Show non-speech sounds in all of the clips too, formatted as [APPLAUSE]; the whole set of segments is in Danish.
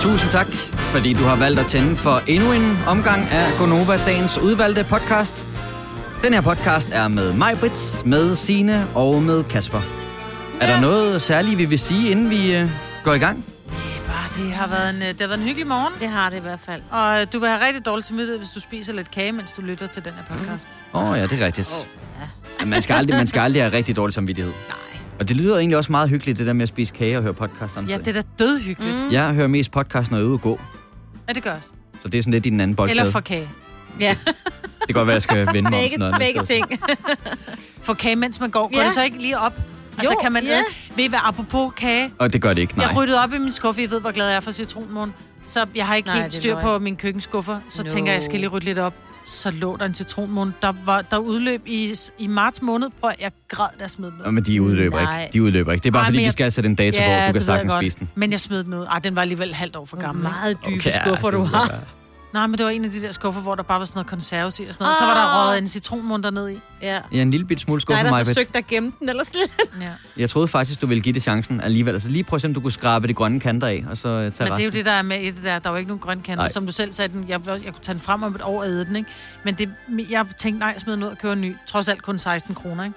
Tusind tak, fordi du har valgt at tænde for endnu en omgang af Gonova, dagens udvalgte podcast. Den her podcast er med mig, Brits, med Sine og med Kasper. Er der noget særligt, vi vil sige, inden vi øh, går i gang? Bare, det har, været en, øh, det har været en hyggelig morgen, Det har det i hvert fald. og øh, du vil have rigtig dårligt samvittighed, hvis du spiser lidt kage, mens du lytter til den her podcast. Åh oh, ja, det er rigtigt. Oh, man, skal aldrig, man skal aldrig have rigtig dårlig samvittighed. Nej. Og det lyder egentlig også meget hyggeligt, det der med at spise kage og høre podcast Ja, samtidig. det er da dødhyggeligt. Mm. Jeg hører mest podcast, når jeg er ude at gå. Ja, det gør også. Så det er sådan lidt i den anden boldgade. Eller for kage. Ja, Det kan godt være, at jeg skal vende mig om sådan noget. begge ting. [LAUGHS] For kage, mens man går. Går Ja. det så ikke lige op? Altså, Jo, kan man... ja. Øh, ved I hvad, apropos kage, Og det gør det ikke, nej. jeg ryddede op i min skuffe. Jeg ved, hvor glad jeg er for citronmåne. Så jeg har ikke Nej, helt styr på min køkkenskuffer. Så No. tænker jeg, jeg skal lige rydde lidt op. Så lå der en citronmåne. Der, var, der udløb i, i marts måned. At- jeg græd, da jeg smed den ud. Nå, men de udløber Nej. ikke. De udløber ikke. Det er bare Ej, fordi, men de jeg- skal sætte en dato på, du kan jeg sagtens spise den. Men jeg smed den ud. Ej, den var alligevel halvt år for gammel. ikke? Meget dybe Okay, ja, skuffer, du har. Nej, men det var en af de der skuffer, hvor der bare var sådan noget konserves i og sådan noget. Så var der Ah. røget en citronmund dernede i. Ja. Ja, en lille bit smule Nej, skuffe der forsøgte at gemme den, eller slet. Ja. Jeg troede faktisk, du ville give det chancen alligevel. Altså lige prøv at se, om du kunne skrabe de grønne kanter af, og så øh, tage Men det er jo resten. det, der er med i det der. Der er jo ikke nogen grøn kanter. Nej. Som du selv sagde, den, jeg, jeg kunne tage den frem om et år og æde den, ikke? Men det, jeg tænkte, nej, jeg smider den ud og køber en ny. Trods alt kun 16 kroner, ikke?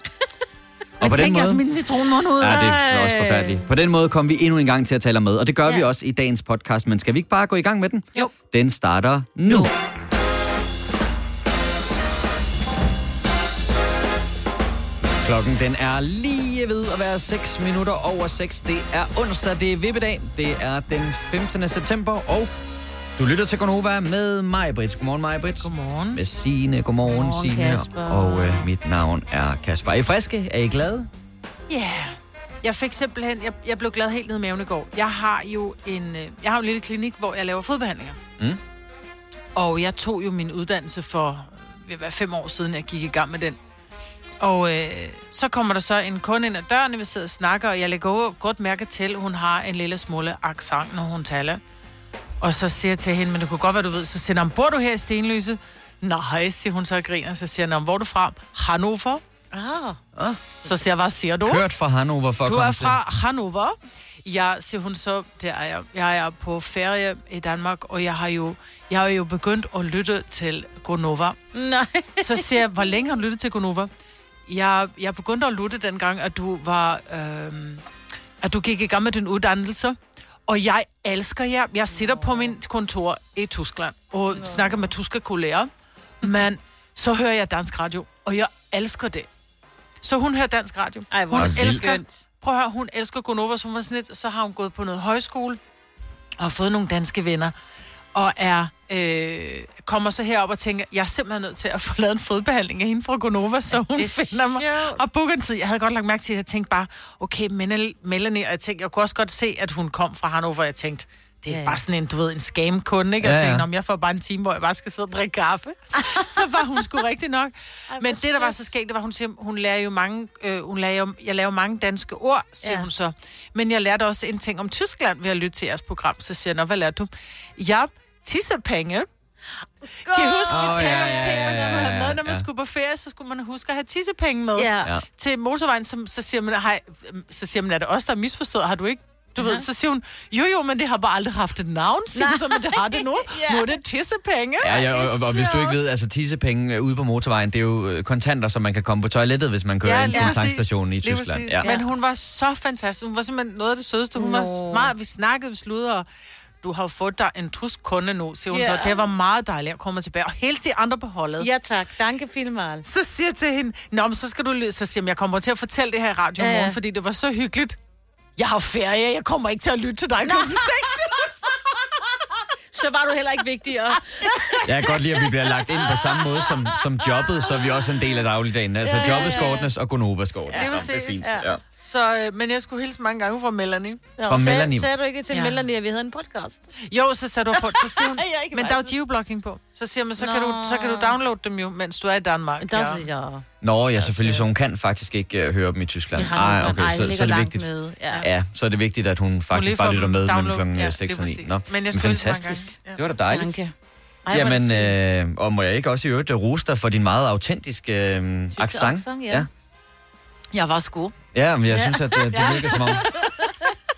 Og på jeg den tænker altså måde... min citronmund ud. Ja, det er også forfærdeligt. På den måde kom vi endnu en gang til at tale med, og det gør Ja. vi også i dagens podcast. Men skal vi ikke bare gå i gang med den? Jo. Den starter nu. Nu. Klokken den er lige ved at være 6 minutter over 6. Det er onsdag, det er vippedag. Det er den 15. september, og du lytter til Gonova med mig, Britt. Godmorgen, mig, Britt. Godmorgen. Med Signe. Godmorgen, Godmorgen, Signe. Kasper. Og øh, mit navn er Kasper. Er I friske? Er I glade? Ja. Yeah. Jeg fik simpelthen, jeg, jeg blev glad helt ned i maven i går. Jeg har jo en, øh, jeg har en lille klinik, hvor jeg laver fodbehandlinger. Mm. Og jeg tog jo min uddannelse for ved at være fem år siden, jeg gik i gang med den. Og øh, så kommer der så en kunde ind ad døren, vi sidder og snakker, og jeg lægger godt mærke til, at hun har en lille smule accent, når hun taler. Og så siger jeg til hende, men det kunne godt være, du ved, så siger hun, bor du her i Stenløse? Nej, siger hun så og griner. Så siger hun, hvor er du fra? Hannover. Ah. Så siger jeg, hvad siger du? Kørt fra Hannover for at Du er til- fra Hannover. Ja, siger hun så, det er jeg. Jeg er på ferie i Danmark, og jeg har jo, jeg har jo begyndt at lytte til Gonova. Nej. Så siger jeg, hvor længe har du lyttet til Gonova? Jeg, jeg begyndte at lytte dengang, at du var, øhm, at du gik i gang med din uddannelse. Og jeg elsker jer. Jeg sidder på min kontor i Tyskland og snakker med tyske kolleger. Men så hører jeg dansk radio, og jeg elsker det. Så hun hører dansk radio. Ej, hvor hun vildt. elsker, prøv at høre, hun elsker Gonova, så hun var sådan lidt, så har hun gået på noget højskole, og har fået nogle danske venner, og er, øh, kommer så herop og tænker, jeg er simpelthen nødt til at få lavet en fodbehandling af hende fra Gonova, så hun det er finder mig sjovt. og booker en tid. Jeg havde godt lagt mærke til, at jeg tænkte bare, okay, Mel- Melanie, og jeg tænkte, jeg kunne også godt se, at hun kom fra Hannover, og jeg tænkte, det er Ja, ja. ja. bare sådan en, du ved, en scam-kunde, ikke? Og Ja, jeg ja. tænkte, om jeg får bare en time, hvor jeg bare skal sidde og drikke kaffe. så var hun sgu rigtig nok. [LAUGHS] Ej, Men det, der var så skægt, det var, hun siger, hun lærer jo mange, øh, hun lærer jo, jeg laver mange danske ord, siger Ja. ja. hun så. Men jeg lærte også en ting om Tyskland ved at lytte til jeres program. Så siger jeg, nå, hvad lærte du? Ja, tissepenge. Kan I huske, vi Åh, talte ja, om ja, ting, man ja, skulle ja, have med, når man ja. skulle på ferie, så skulle man huske at have tissepenge med Ja. Ja. til motorvejen, som, så siger man, hej, så siger man, er det os, der er misforstået? Har du ikke? Du ved, så siger hun, jo jo, men det har bare aldrig haft et navn, siger hun så, men det har det nu. [LAUGHS] Ja. Nu er det tissepenge. Ja, ja og, og, og hvis du ikke ved, altså tissepenge øh, ude på motorvejen, det er jo øh, kontanter, som man kan komme på toilettet, hvis man kører Ja, ind på en tankstation i Tyskland. Ja. Men hun var så fantastisk. Hun var simpelthen noget af det sødeste. Hun Nå. var meget, vi snakkede, vi sludrede, og du har fået dig en tysk kunde nu, siger hun Ja. så. Det var meget dejligt at komme tilbage. Og helt de andre på holdet. Ja, tak. Danke vielmals. Så siger jeg til hende, Nå, men så skal du... ly-" Så siger jeg, jeg kommer til at fortælle det her i radio i Ja, ja. morgen, fordi det var så hyggeligt. Jeg har ferie, jeg kommer ikke til at lytte til dig klokken 6. [LAUGHS] Så var du heller ikke vigtigere. [LAUGHS] Jeg kan godt lide, at vi bliver lagt ind på samme måde som, som jobbet, så er vi også en del af dagligdagen. Altså Ja, ja, ja. jobbet skal ordnes, og Gonova skal ordnes. Ja, det er fint. Ja. Ja. Så, øh, men jeg skulle hilse mange gange fra Melanie. Ja, Fra sagde, Melanie. Sagde du ikke til Ja. Melanie, at vi havde en podcast? Jo, så satte du på, så siger hun, [LAUGHS] men der er jo geoblocking på. Så siger man, så kan, Nå. du, så kan du downloade dem jo, mens du er i Danmark. Der ja. synes jeg... Nå, ja, selvfølgelig, så hun kan faktisk ikke uh, høre dem i Tyskland. Jeg har Ej, okay, Ej, så, så er det langt vigtigt. Med. Ja. Ja, så er det vigtigt, at hun faktisk får bare lytter med mellem download. klokken Ja, 6 lige og 9. præcis. Nå, Men jeg men fantastisk. Ja. Det var da dejligt. Danke. Ej, Jamen, øh, og må jeg ikke også i øvrigt øh, rose dig for din meget autentiske øh, accent? accent, ja. Jeg var sgu. Ja, men jeg Ja. synes, at det, det virker som om...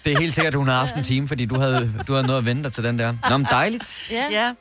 Det er helt sikkert, at hun har haft en time, fordi du havde, du havde noget at vente dig til den der. Nå, men dejligt. Ja. Ja.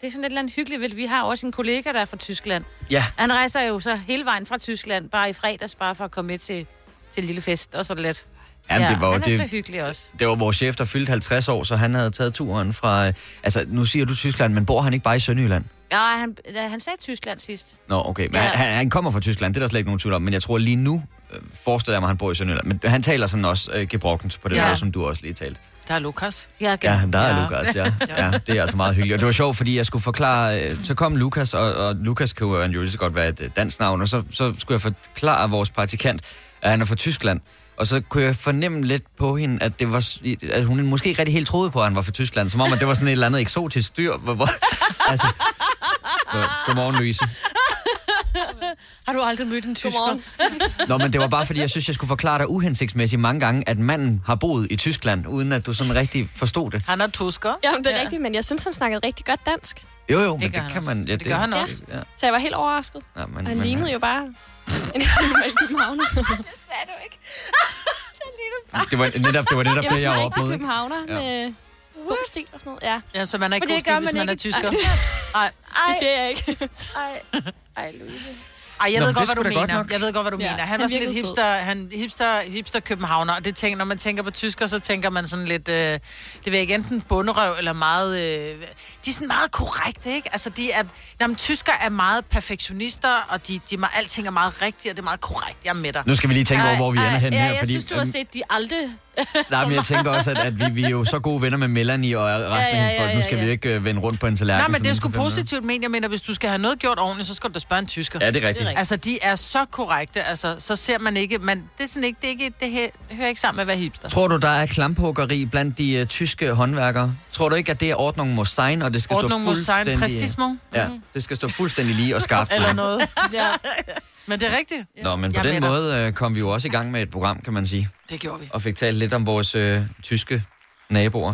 Det er sådan et eller andet hyggeligt. vel? Vi har også en kollega, der er fra Tyskland. Ja, Han rejser jo så hele vejen fra Tyskland, bare i fredags, bare for at komme med til, til en lille fest og så lidt. Jamen, det var han er det- så hyggelig også. det var vores chef, der fyldte 50 år, så han havde taget turen fra... Altså, nu siger du Tyskland, men bor han ikke bare i Sønderjylland? Ja, han, han sagde Tyskland sidst. Nå, okay. Men Ja. han, han kommer fra Tyskland, det er der slet ikke nogen tvivl om. Men jeg tror lige nu, øh, forestiller jeg mig, at han bor i Sønderjylland. Men han taler sådan også øh, gebrokkent på det Ja. måde, som du også lige talte. Der er Lukas. Ja, Ja, der er Ja. Lukas, ja. [LAUGHS] ja. Det er altså meget hyggeligt. Og det var sjovt, fordi jeg skulle forklare... øh, Så kom Lukas, og, og Lukas kan jo jo lige så godt være et øh, dansk navn, og så, så skulle jeg forklare vores praktikant, at han er fra Tyskland. Og så kunne jeg fornemme lidt på hende, at, det var, at hun måske ikke rigtig helt troede på, at han var fra Tyskland. Som om, at det var sådan et eller andet eksotisk dyr. Hvor, hvor, [LAUGHS] altså, Godmorgen, Louise. Har du aldrig mødt en tysker? Nå, men det var bare, fordi jeg synes, jeg skulle forklare dig uhensigtsmæssigt mange gange, at manden har boet i Tyskland, uden at du sådan rigtig forstod det. Han er tusker. Jamen, det er Ja. rigtigt, men jeg synes, han snakkede rigtig godt dansk. Jo, jo, men gør det, kan også. man... Ja, Det gør han også. Ja, Så jeg var helt overrasket. ja, men, Og han men- lignede jo bare en normal københavner. [LAUGHS] sagde du ikke. [LAUGHS] Det var netop det, var netop Jeg det jeg opnået. ikke? københavner Ja. med god stil og sådan noget. Ja, Ja, så man er ikke god det stil, gør hvis man man er ikke. tysker. [LAUGHS] Ej. det siger jeg ikke. Ej, ej, Louise. Ej, jeg Nå, ved godt, hvad du er mener. Jeg ved godt, hvad du Ja, mener. Han, han er sådan lidt sød. hipster, han, hipster, hipster københavner, og det tænker, når man tænker på tysker, så tænker man sådan lidt, øh, det vil ikke enten bunderøv eller meget, øh, de er sådan meget korrekte, ikke? Altså, de er, jamen, tysker er meget perfektionister, og de, de, alting er meget rigtigt, og det er meget korrekt. Jeg er med dig. Nu skal vi lige tænke over, hvor vi ender hen ja, her. jeg fordi, synes, du har øhm, set de aldrig. Nej, men jeg tænker også, at, at vi, vi er jo så gode venner med Melanie og resten Ja, af ja, hendes folk. ja, Nu ja, skal ja. vi ikke uh, vende rundt på en tallerken. Nej, men det er sgu af. positivt ment. Jeg mener, hvis du skal have noget gjort ordentligt, så skal du da spørge en tysker. Ja, det er rigtigt. Altså, de er så korrekte. Altså, så ser man ikke... Man, det er sådan ikke... Det, er ikke, det, her, hører ikke sammen med være hipster. Tror du, der er klamphuggeri blandt de uh, tyske håndværkere? Tror du ikke, at det er Ordnung muss sein, og det skal Ordnung stå muss sein, fuldstændig... præcismo. Ja, det skal stå fuldstændig lige og skarpt. Eller noget. [LAUGHS] Ja. Men det er rigtigt. Nå, men på Jeg den måde uh, kom vi jo også i gang med et program, kan man sige. Det gjorde vi. Og fik talt lidt om vores uh, tyske naboer.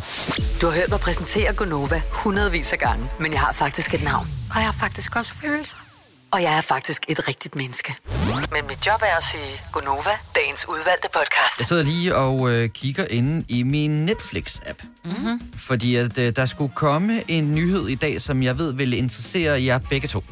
Du har hørt mig præsentere Gonova hundredvis af gange, men jeg har faktisk et navn. Og jeg har faktisk også følelser. Og jeg er faktisk et rigtigt menneske. Men mit job er at sige Gonova, dagens udvalgte podcast. Jeg sidder lige og øh, kigger inde i min Netflix-app. Mm-hmm. Fordi at, øh, der skulle komme en nyhed i dag, som jeg ved vil interessere jer begge to.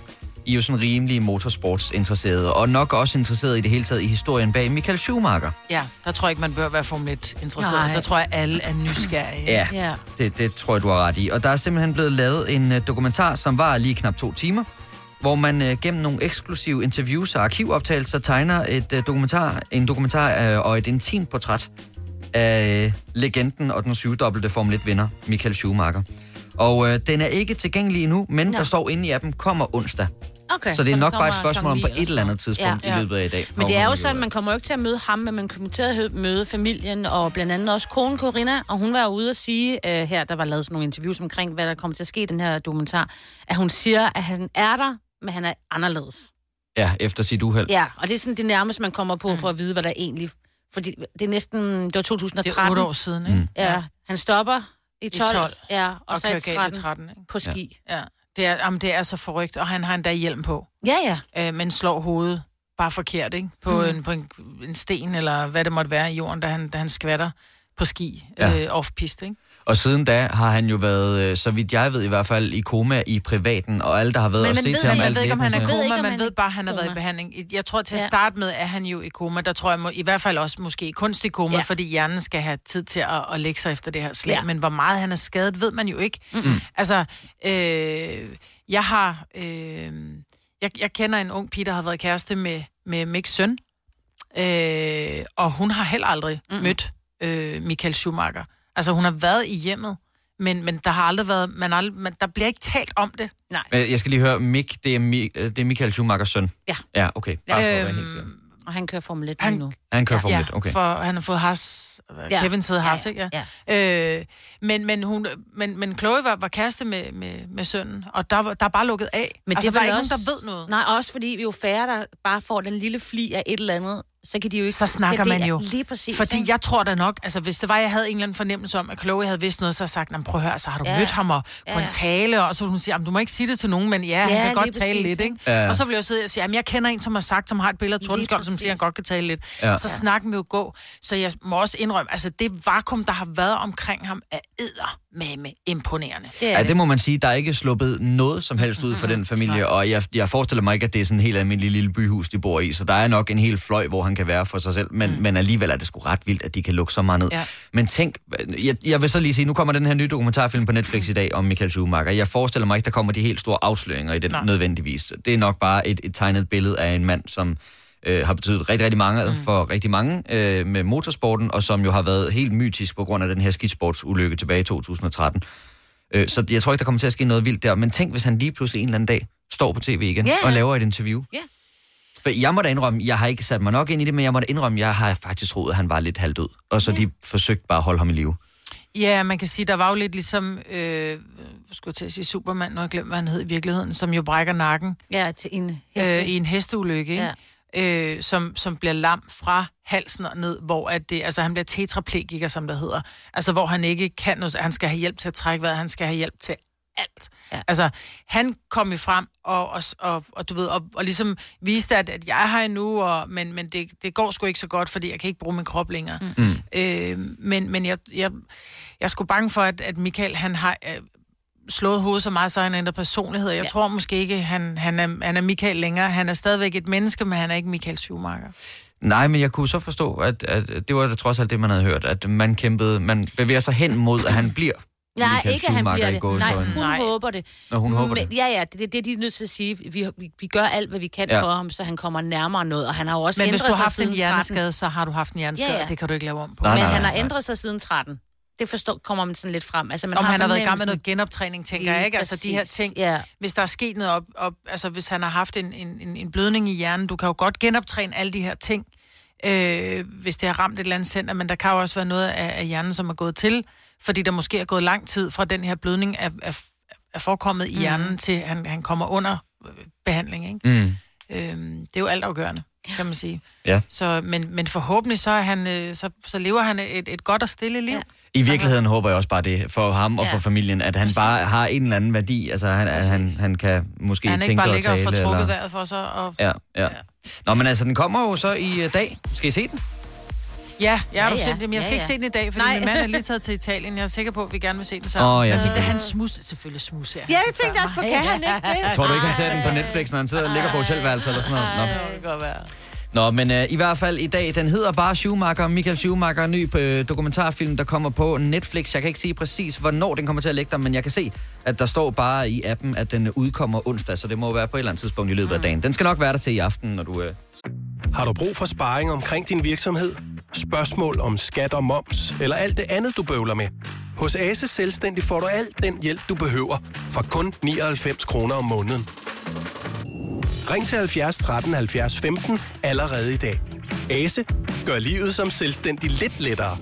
I er jo sådan rimelig motorsportsinteresserede, og nok også interesseret i det hele taget i historien bag Michael Schumacher. Ja, der tror jeg ikke, man bør være Formel 1 interesseret. Nej. Der tror jeg, alle er nysgerrige. Ja, Ja. det, det tror jeg, du har ret i. Og der er simpelthen blevet lavet en øh, dokumentar, som var lige knap to timer, hvor man øh, gennem nogle eksklusive interviews og arkivoptagelser tegner et øh, dokumentar, en dokumentar øh, og et intimt portræt af øh, legenden og den syvdobbelte Formel 1-vinder, Michael Schumacher. Og øh, den er ikke tilgængelig endnu, men Nå. der står inde i appen, kommer onsdag. Okay, Så det er nok bare et spørgsmål om på et eller andet tidspunkt noget. i løbet af i dag. Men det er jo sådan, man kommer jo ikke til at møde ham, men man kommer til at møde familien, og blandt andet også konen Corinna, og hun var ude at sige, uh, her der var lavet sådan nogle interviews omkring, hvad der kommer til at ske i den her dokumentar, at hun siger, at han er der, men han er anderledes. Ja, efter sit uheld. Ja, og det er sådan det nærmeste, man kommer på for at vide, hvad der egentlig... Fordi det er næsten... Det var 2013. Det er otte år siden, ikke? Mm. Ja, han stopper i 12. 12. Ja, og, Og så i kører galt 13, i 13, ikke? på ski. Ja. Det er, jamen, det er så forrygt, og han har endda hjelm på, Ja, ja. øh, men slår hovedet bare forkert, ikke? På, mm. en, på en, en sten, eller hvad det måtte være i jorden, da han, da han skvatter på ski, Ja. øh, off-pist, ikke? Og siden da har han jo været, øh, så vidt jeg ved i hvert fald, i koma i privaten, og alle, der har været Men og man set til ham, Men alt ved ikke, om han er koma, man ved bare, at han har været i behandling. Jeg tror til at Ja. starte med, er han jo i koma. Der tror jeg må, i hvert fald også måske i kunstig koma, Ja. fordi hjernen skal have tid til at, at lægge sig efter det her slag. Ja. Men hvor meget han er skadet, ved man jo ikke. Mm-hmm. Altså, øh, jeg har... Øh, jeg, jeg kender en ung pige, der har været kæreste med, med Micks søn. Øh, og hun har heller aldrig mm. mødt øh, Michael Schumacher. Altså, hun har været i hjemmet, men, men der har aldrig været... Man aldrig, man, der bliver ikke talt om det. Nej. Men Jeg skal lige høre, Mick, det er, Mi- øh, det er Michael Schumachers søn? Ja. Ja, okay. Bare for at være helt Øhm, sikker. Og han kører Formel 1 Han- nu. Han kører ja, Formel ja, 1, okay. for han har fået has. Ja. Ja. Kevin sidder has, Ja, ikke? ja. Ja. Øh, men, men, hun, men, men Chloe var, var kæreste med, med, med sønnen, og der, var, der er bare lukket af. Men altså, det der er ikke også- nogen, der ved noget. Nej, også fordi vi jo færre, der bare får den lille fli af et eller andet, så kan de jo ikke... så snakker ja, man jo. Lige præcis. Fordi ikke? jeg tror da nok, altså hvis det var, jeg havde en eller anden fornemmelse om, at Chloe havde vidst noget, så havde jeg sagt, "Nå, men prøv at høre, så har du Ja. ja. mødt ham og på Ja. en tale, og så ville hun sige, "Jamen, du må ikke sige det til nogen, men ja, han Ja, kan godt lige tale præcis, lidt, ikke? Ja. Og så vil jeg jo sidde og sige, jeg kender en, som har sagt, som har et billede af Tordenskjold, som præcis. siger, han godt kan tale lidt. Ja. Ja. Så snakken vil jo gå. Så jeg må også indrømme, altså det vakuum, der har været omkring ham, er eddermame imponerende. det Ja, det. det må man sige. Der er ikke sluppet noget som helst ud for den familie, og jeg, jeg forestiller mig ikke, at det er sådan en helt almindelig lille byhus, de bor i, så der er nok en hel fløj, hvor han kan være for sig selv, men, mm. men alligevel er det sgu ret vildt, at de kan lukke så meget ned. Ja. Men tænk, jeg, jeg vil så lige sige, nu kommer den her nye dokumentarfilm på Netflix i dag om Michael Schumacher. Jeg forestiller mig ikke, der kommer de helt store afsløringer i den Nej. nødvendigvis. Det er nok bare et, et tegnet billede af en mand, som øh, har betydet rigtig, rigtig mange mm. for rigtig mange øh, med motorsporten, og som jo har været helt mytisk på grund af den her skisportsulykke tilbage i 2013. Øh, så jeg tror ikke, der kommer til at ske noget vildt der. Men tænk, hvis han lige pludselig en eller anden dag står på tv igen ja. og laver et interview. Ja. For jeg må da indrømme, jeg har ikke sat mig nok ind i det, men jeg må da indrømme, jeg har faktisk troet, at han var lidt halvdød. Og så ja. de forsøgte bare at holde ham i live. Ja, man kan sige, der var jo lidt ligesom, øh, hvad skulle jeg til at sige, Superman, har jeg glemt, hvad han hed i virkeligheden, som jo brækker nakken Ja, til en heste. øh, i en hesteulykke, ikke? Ja. Øh, som, som bliver lam fra halsen og ned, hvor at det, altså han bliver tetraplegiker, som der hedder. Altså hvor han ikke kan noget, han skal have hjælp til at trække vejret, han skal have hjælp til alt. Ja. Altså, han kom jo frem og, og, og, og du ved, og, og ligesom viste, at, at jeg er her endnu, og, men, men det, det går sgu ikke så godt, fordi jeg kan ikke bruge min krop længere. Mm. Øh, men men jeg, jeg, jeg er sgu bange for, at, at Michael, han har øh, slået hovedet så meget, så han ændrer personlighed. Jeg Ja. tror måske ikke, han, han, er, han er Michael længere. Han er stadigvæk et menneske, men han er ikke Michael Schumacher. Nej, men jeg kunne så forstå, at, at det var da trods alt det, man havde hørt, at man kæmpede, man bevæger sig hen mod, at han bliver Nej, Michael ikke at han bliver i det. Nej, hun Nej. håber det. Når hun håber Men, det. Ja, ja, det er det, de er nødt til at sige. Vi, vi, vi gør alt, hvad vi kan Ja. for ham, så han kommer nærmere noget. Og han har jo også Men ændret hvis du har sig haft en siden 13. hjerneskade, så har du haft en hjerneskade, ja. ja. det kan du ikke lave om på. Nej, Men nej, han har nej. ændret sig siden 13. Det forstår, kommer man sådan lidt frem. Altså, man Om han har været i gang med noget genoptræning, tænker jeg, ikke? Altså de her Præcis, ting. Ja. Hvis der er sket noget op, op altså hvis han har haft en, en, en, en blødning i hjernen, du kan jo godt genoptræne alle de her ting, øh, hvis det har ramt et eller andet center, men der kan jo også være noget af, af hjernen, som er gået til, fordi der måske er gået lang tid fra den her blødning er, er, er forekommet i hjernen, til han, han kommer under øh, behandling, ikke? Mm. Øhm, det er jo altafgørende, kan man sige. Ja. Så, men, men forhåbentlig så, er han, øh, så, så lever han et, et godt og stille liv. Ja. Ja. I virkeligheden håber jeg også bare det for ham og Ja. for familien, at han Præcis. bare har en eller anden værdi. Altså, han, at han, han kan måske Han ikke tænke bare og ligger og tale. får trukket eller... vejret for sig. Og... Ja, ja. Nå, men altså, den kommer jo så i uh, dag. Skal I se den? Ja, jeg har Ja, ja, ja. set den. Jeg skal Ja, ikke ja. se den i dag, fordi Nej. min mand er lige [LAUGHS] taget til Italien. Jeg er sikker på, at vi gerne vil se den sammen. Åh, ja, altså, det er selvfølgelig. hans smus. Selvfølgelig smus her. Ja, jeg tænkte også på, kan han ikke det? Tror du ikke, han ser den på Netflix, når han sidder og ligger på hotelværelset eller sådan noget? Nå. Det kan godt være. Nå, men øh, i hvert fald i dag, den hedder bare Schumacher, Michael Schumacher, en ny øh, dokumentarfilm, der kommer på Netflix. Jeg kan ikke sige præcis, hvornår den kommer til at ligge der, men jeg kan se, at der står bare i appen, at den udkommer onsdag, så det må være på et eller andet tidspunkt i løbet af dagen. Den skal nok være der til i aften, når du... Øh... Har du brug for sparring omkring din virksomhed? Spørgsmål om skat og moms, eller alt det andet, du bøvler med? Hos Ase Selvstændig får du alt den hjælp, du behøver, for kun 99 kroner om måneden. Ring til 70 13 70 15 allerede i dag. Ase gør livet som selvstændig lidt lettere.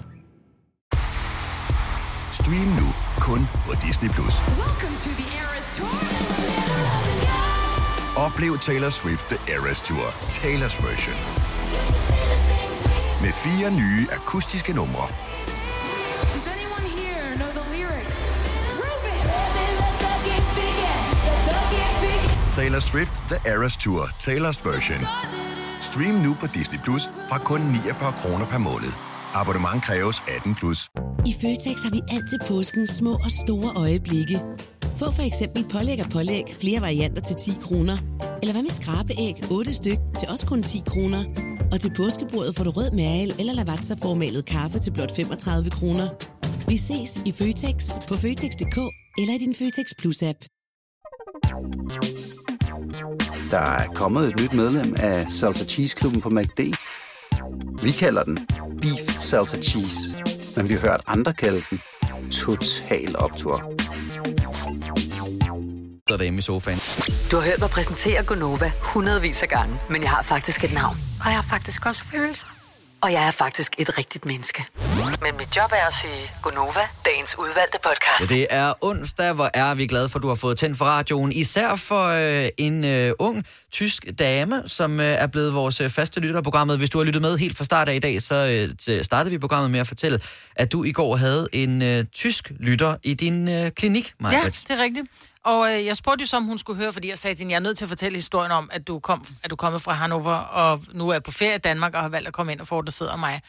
Stream nu kun på Disney+. Plus. Oplev Taylor Swift The Eras Tour, Taylor's version. Med fire nye akustiske numre. Taylor Swift The Eras Tour, Taylor's version. Stream nu på Disney Plus fra kun 49 kroner per måned. Abonnement kræves 18 plus. I Føtex har vi altid påsken små og store øjeblikke. Få for eksempel pålæg og pålæg flere varianter til 10 kroner. Eller hvad med skrabeæg 8 styk til også kun 10 kroner. Og til påskebordet får du rød mal eller lavatserformalet kaffe til blot 35 kroner. Vi ses i Føtex på Føtex.dk eller i din Føtex Plus-app. Der er kommet et nyt medlem af Salsa Cheese Klubben på MACD. Vi kalder den Beef Salsa Cheese, men vi har hørt andre kalde den Total Optor. sidder derhjemme i sofaen. Du har hørt mig præsentere Gonova hundredvis af gange, men jeg har faktisk et navn. Og jeg har faktisk også følelser. Og jeg er faktisk et rigtigt menneske. Men mit job er at sige Gonova, dagens dagens udvalgte podcast. Det er onsdag, hvor er vi glade for, at du har fået tændt for radioen. Især for øh, en øh, ung tysk dame, som øh, er blevet vores øh, faste lytter af programmet. Hvis du har lyttet med helt fra start af i dag, så øh, startede vi programmet med at fortælle, at du i går havde en øh, tysk lytter i din øh, klinik, Maja. Ja, det er rigtigt. Og øh, jeg spurgte jo så, om hun skulle høre, fordi jeg sagde til hende, jeg er nødt til at fortælle historien om, at du, kom, at du er kommet fra Hannover, og nu er på ferie i Danmark, og har valgt at komme ind og få ordnet fødder af mig.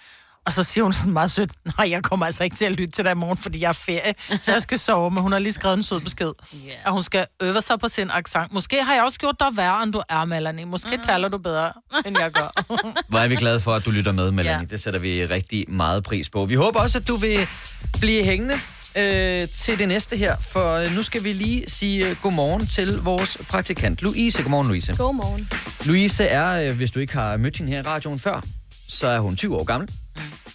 Og så siger hun sådan meget sødt, nej, jeg kommer altså ikke til at lytte til dig i morgen, fordi jeg er ferie, så jeg skal sove. Men hun har lige skrevet en sød besked, yeah. og hun skal øve sig på sin accent. Måske har jeg også gjort dig værre, end du er, Melanie. Måske mm. taler du bedre, end jeg gør. [LAUGHS] Hvor er vi glade for, at du lytter med, Melanie. Ja. Det sætter vi rigtig meget pris på. Vi håber også, at du vil blive hængende øh, til det næste her, for øh, nu skal vi lige sige øh, godmorgen til vores praktikant, Louise. Godmorgen, Louise. Godmorgen. Louise er, øh, hvis du ikke har mødt hende her i radioen før, så er hun 20 år gammel.